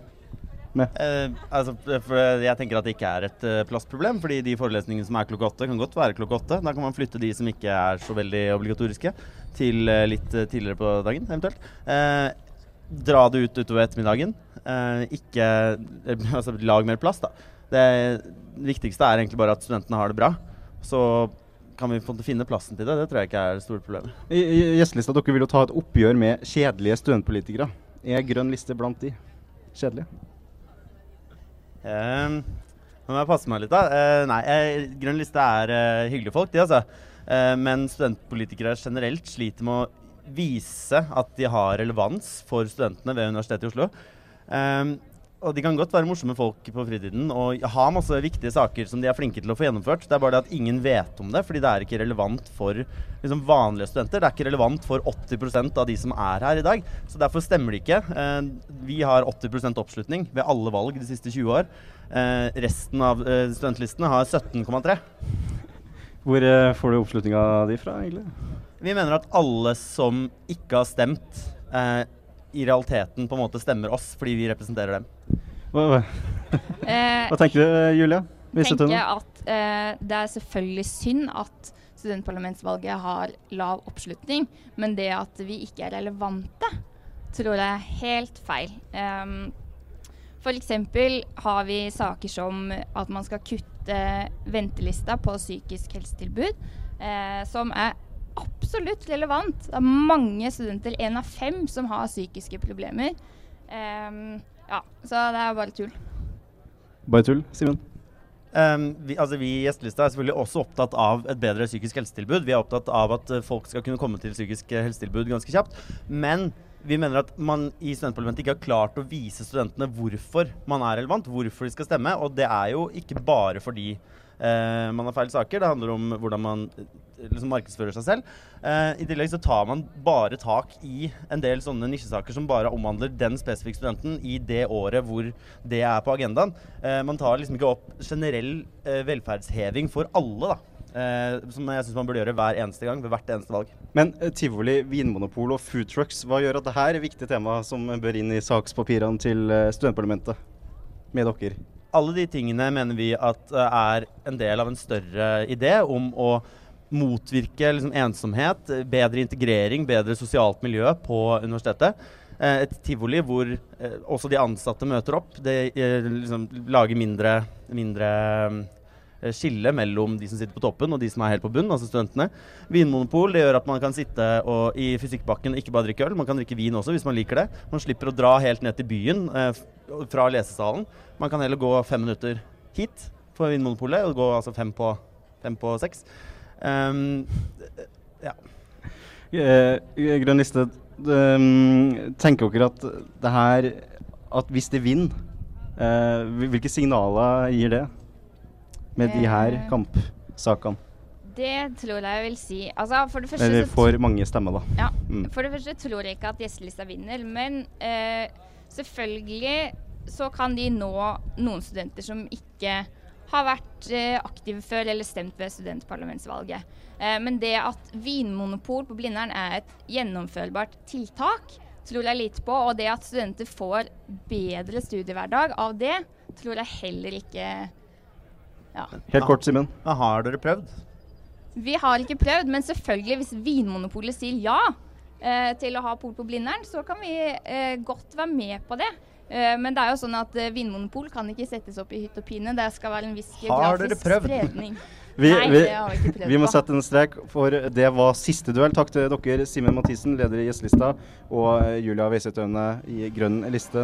Med? Eh, altså, jeg tenker at det ikke er et eh, plassproblem, fordi de forelesningene som er klokka åtte, kan godt være klokka åtte. Da kan man flytte de som ikke er så veldig obligatoriske, til eh, litt eh, tidligere på dagen, eventuelt. Eh, dra det ut utover ettermiddagen. Eh, ikke Altså, lag mer plass, da. Det viktigste er egentlig bare at studentene har det bra. Så kan vi finne plassen til det. Det tror jeg ikke er det store problemet. I gjestelista dere vil jo ta et oppgjør med kjedelige studentpolitikere. Er Grønn liste blant de kjedelige? Um, nå må jeg passe meg litt, da. Uh, nei, Grønn liste er uh, hyggelige folk, de, altså. Uh, men studentpolitikere generelt sliter med å vise at de har relevans for studentene ved Universitetet i Oslo. Um, og de kan godt være morsomme folk på fritiden og ha masse viktige saker som de er flinke til å få gjennomført. Det er bare det at ingen vet om det, fordi det er ikke relevant for liksom, vanlige studenter. Det er ikke relevant for 80% av de som er her i dag. Så derfor stemmer det ikke. Eh, vi har 80% oppslutning ved alle valg de siste 20 år. Eh, resten av eh, studentlistene har 17,3. Hvor får du oppslutninga di fra, egentlig? Vi mener at alle som ikke har stemt, i realiteten på en måte stemmer oss fordi vi representerer dem. Hva, hva? Eh, hva tenker du, Julia? Jeg tenker at eh, det er selvfølgelig synd at studentparlamentsvalget har lav oppslutning, men det at vi ikke er relevante, tror jeg er helt feil. Um, F.eks. har vi saker som at man skal kutte ventelista på psykisk helsetilbud, eh, som er absolutt relevant. Det er mange studenter, én av fem, som har psykiske problemer. Um, ja, så det er bare tull. Bare tull, Simen? Um, vi, altså vi i Gjestelista er selvfølgelig også opptatt av et bedre psykisk helsetilbud. Vi er opptatt av at uh, folk skal kunne komme til psykisk uh, helsetilbud ganske kjapt. Men vi mener at man i studentparlamentet ikke har klart å vise studentene hvorfor man er relevant, hvorfor de skal stemme. Og det er jo ikke bare fordi uh, man har feil saker. Det handler om hvordan man liksom markedsfører seg selv. Uh, I tillegg så tar man bare tak i en del sånne nisjesaker som bare omhandler den spesifikke studenten i det året hvor det er på agendaen. Uh, man tar liksom ikke opp generell uh, velferdsheving for alle, da. som jeg syns man burde gjøre hver eneste gang ved hvert eneste valg. Men tivoli, vinmonopol og food trucks, hva gjør at dette er viktige tema som bør inn i sakspapirene til studentparlamentet med dere? Alle de tingene mener vi at er en del av en større idé om å motvirke liksom, ensomhet, bedre integrering, bedre sosialt miljø på universitetet. Eh, et tivoli hvor eh, også de ansatte møter opp. Det eh, liksom, lager mindre, mindre skille mellom de som sitter på toppen og de som er helt på bunn, altså studentene. Vinmonopol det gjør at man kan sitte og, i fysikkbakken og ikke bare drikke øl, man kan drikke vin også hvis man liker det. Man slipper å dra helt ned til byen eh, fra lesesalen. Man kan heller gå fem minutter hit på Vinmonopolet og gå altså fem på, fem på seks. Um, ja. Grønniste, grønn liste, ehm, tenker dere at det her At hvis det vinner, eh, hvilke signaler gir det med de her Eh. kampsakene? Det tror jeg jeg vil si. Altså, for det første Eller så får mange stemmer, da. Ja. Mm. For det første tror jeg ikke at gjestelista vinner, men eh, selvfølgelig så kan de nå noen studenter som ikke har vært eh, aktive før eller stemt ved studentparlamentsvalget. Eh, men det at vinmonopol på Blindern er et gjennomførbart tiltak, tror jeg lite på. Og det at studenter får bedre studiehverdag av det, tror jeg heller ikke ja. Helt kort, Simen. Har dere prøvd? Vi har ikke prøvd, men selvfølgelig hvis Vinmonopolet sier ja eh, til å ha pol på Blindern, så kan vi eh, godt være med på det. Eh, men det er jo sånn at eh, Vinmonopol kan ikke settes opp i hytt og pine. Det skal være en viss Har dere geografisk prøvd? spredning. Vi, Nei, vi, det har vi ikke prøvd vi må sette en strek, for det var siste duell. Takk til dere, Simen Mathisen, leder i gjestelista, og eh, Julia Weiseth Aune i grønn liste.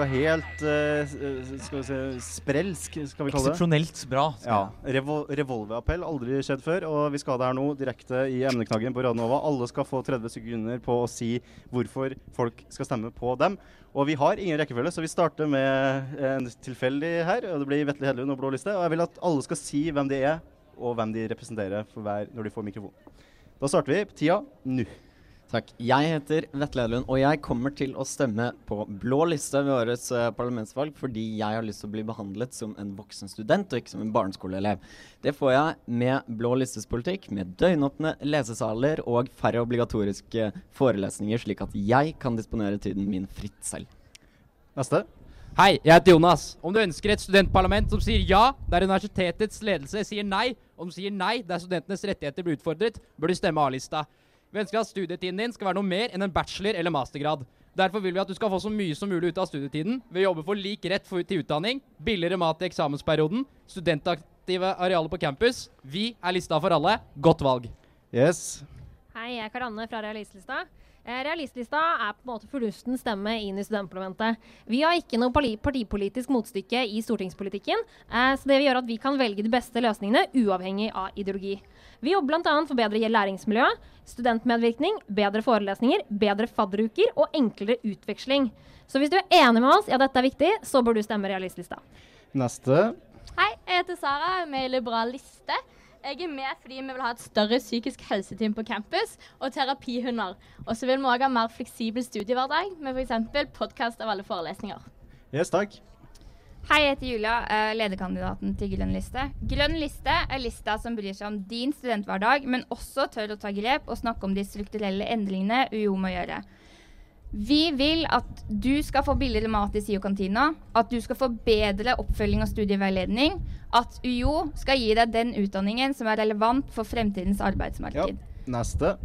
Noe helt eh, skal vi se, sprelsk, skal vi kalle det. Eksepsjonelt bra. Ja. Revol revolverappell, aldri skjedd før. Og vi skal ha det her nå, direkte i emneknaggen på Radio Nova. Alle skal få 30 sekunder på å si hvorfor folk skal stemme på dem. Og vi har ingen rekkefølge, så vi starter med en tilfeldig her. og Det blir Vetle Hedlund og Blå liste. Og jeg vil at alle skal si hvem de er, og hvem de representerer for hver når de får mikrofon. Da starter vi. Tida nå. Takk. Jeg heter Vetle Edlund, og jeg kommer til å stemme på blå liste ved årets uh, parlamentsvalg fordi jeg har lyst til å bli behandlet som en voksen student og ikke som en barneskoleelev. Det får jeg med blå listes politikk, med døgnåpne lesesaler og færre obligatoriske forelesninger, slik at jeg kan disponere tiden min fritt selv. Neste. Hei, jeg heter Jonas. Om du ønsker et studentparlament som sier ja, der universitetets ledelse sier nei, og du sier nei, der studentenes rettigheter blir utfordret, bør du stemme A-lista. Vi ønsker at studietiden din skal være noe mer enn en bachelor- eller mastergrad. Derfor vil vi at du skal få så mye som mulig ut av studietiden ved å jobbe for lik rett for, til utdanning, billigere mat i eksamensperioden, studentaktive arealer på campus. Vi er lista for alle. Godt valg. Yes. Hei, jeg er Karanne fra Realistlista. Eh, Realistlista er på en måte fornuftens stemme inn i studentparlamentet. Vi har ikke noe partipolitisk motstykke i stortingspolitikken, eh, så det vil gjøre at vi kan velge de beste løsningene uavhengig av ideologi. Vi jobber bl.a. for bedre læringsmiljø, studentmedvirkning, bedre forelesninger, bedre fadderuker og enklere utveksling. Så hvis du er enig med oss i at dette er viktig, så bør du stemme Realistlista. Neste. Hei, jeg heter Sara, med Liberal liste. Jeg er med fordi vi vil ha et større psykisk helseteam på campus og terapihunder. Og så vil vi òg ha mer fleksibel studiehverdag med f.eks. podkast av alle forelesninger. Yes, takk. Hei, jeg heter Julia, eh, lederkandidaten til Grønn liste. Grønn liste er lista som bryr seg om din studenthverdag, men også tør å ta grep og snakke om de strukturelle endringene UiO må gjøre. Vi vil at du skal få billigere mat i SIO-kantina, at du skal få bedre oppfølging og studieveiledning, at UiO skal gi deg den utdanningen som er relevant for fremtidens arbeidsmarked. Neste.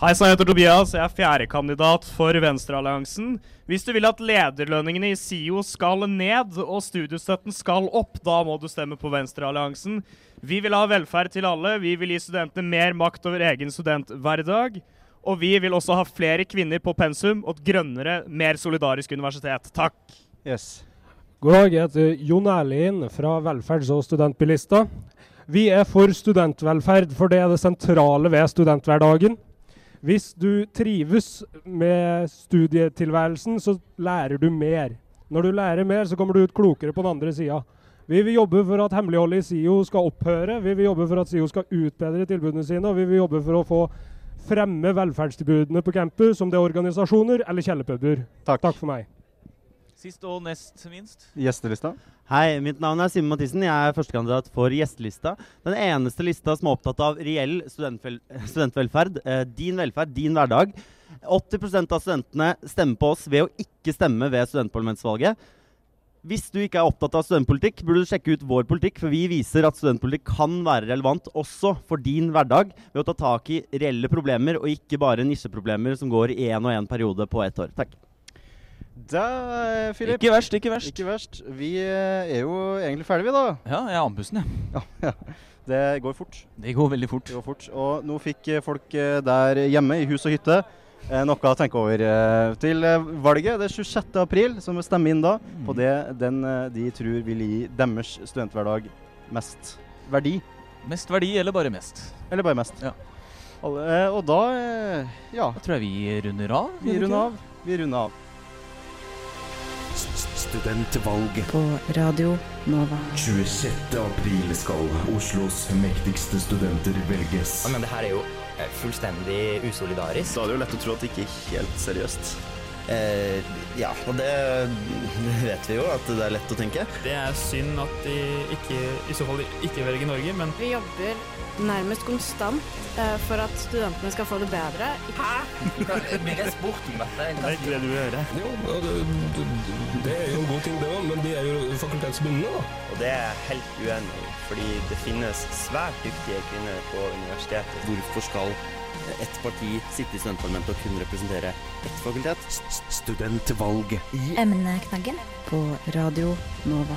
Hei sann, jeg heter Tobias. Jeg er fjerdekandidat for Venstrealliansen. Hvis du vil at lederlønningene i SIO skal ned og studiestøtten skal opp, da må du stemme på Venstrealliansen. Vi vil ha velferd til alle. Vi vil gi studentene mer makt over egen studenthverdag. Og vi vil også ha flere kvinner på pensum og et grønnere, mer solidarisk universitet. Takk. Yes. God dag, jeg heter Jon Erlien fra Velferds- og studentbilister. Vi er for studentvelferd, for det er det sentrale ved studenthverdagen. Hvis du trives med studietilværelsen, så lærer du mer. Når du lærer mer, så kommer du ut klokere på den andre sida. Vi vil jobbe for at hemmeligholdet i SIO skal opphøre. Vi vil jobbe for at SIO skal utbedre tilbudene sine, og vi vil jobbe for å få fremme velferdstilbudene på campus, om det er organisasjoner eller kjellerpuber. Takk. for meg. Sist og nest minst. Gjestelista. Hei, mitt navn er Simen Mathisen. Jeg er førstekandidat for gjestelista. Den eneste lista som er opptatt av reell studentvel studentvelferd. Eh, din velferd, din hverdag. 80% av studentene stemmer på oss ved å ikke stemme ved studentparlamentsvalget. Hvis du ikke er opptatt av studentpolitikk, burde du sjekke ut vår politikk, for vi viser at studentpolitikk kan være relevant også for din hverdag ved å ta tak i reelle problemer, og ikke bare nisjeproblemer som går i én og én periode på ett år. Takk. Da, Philip. Ikke verst, ikke verst. Ikke verst. Vi eh, er jo egentlig ferdige, vi, da. Ja, jeg er andpusten, jeg. Ja, ja. Det går fort. Det går veldig fort. Det går fort. Og nå fikk eh, folk eh, der hjemme i hus og hytte eh, noe å tenke over eh, til eh, valget. Det er 26. april, som vil stemme inn da på det den eh, de tror vil gi deres studenthverdag mest verdi. Mest verdi, eller bare mest? Eller bare mest. Ja. Eh, og da eh, ja. Da tror jeg vi runder av. Vi runder av. Vi runder av. Studentvalget. På Radio Nova. 26. april skal Oslos mektigste studenter velges. Ja, men det her er jo eh, fullstendig usolidarisk. Da er det jo lett å tro at det ikke er helt seriøst. Eh, ja, og det, det vet vi jo, at det er lett å tenke. Det er synd at de ikke, i så fall ikke velger Norge, men Vi jobber nærmest konstant eh, for at studentene skal få det bedre. Hæ? Blir det sport om dette? det er ikke det du vil høre. Jo, det, er jo en god ting det òg, men de er jo fakultetsbundne, da. Og det er jeg helt uenig i, fordi det finnes svært dyktige kvinner på universitetet. Hvorfor skal ett parti sitte i studentparlamentet og kun representere ett fakultet? Studentvalget i Emneknaggen. På Radio Nova.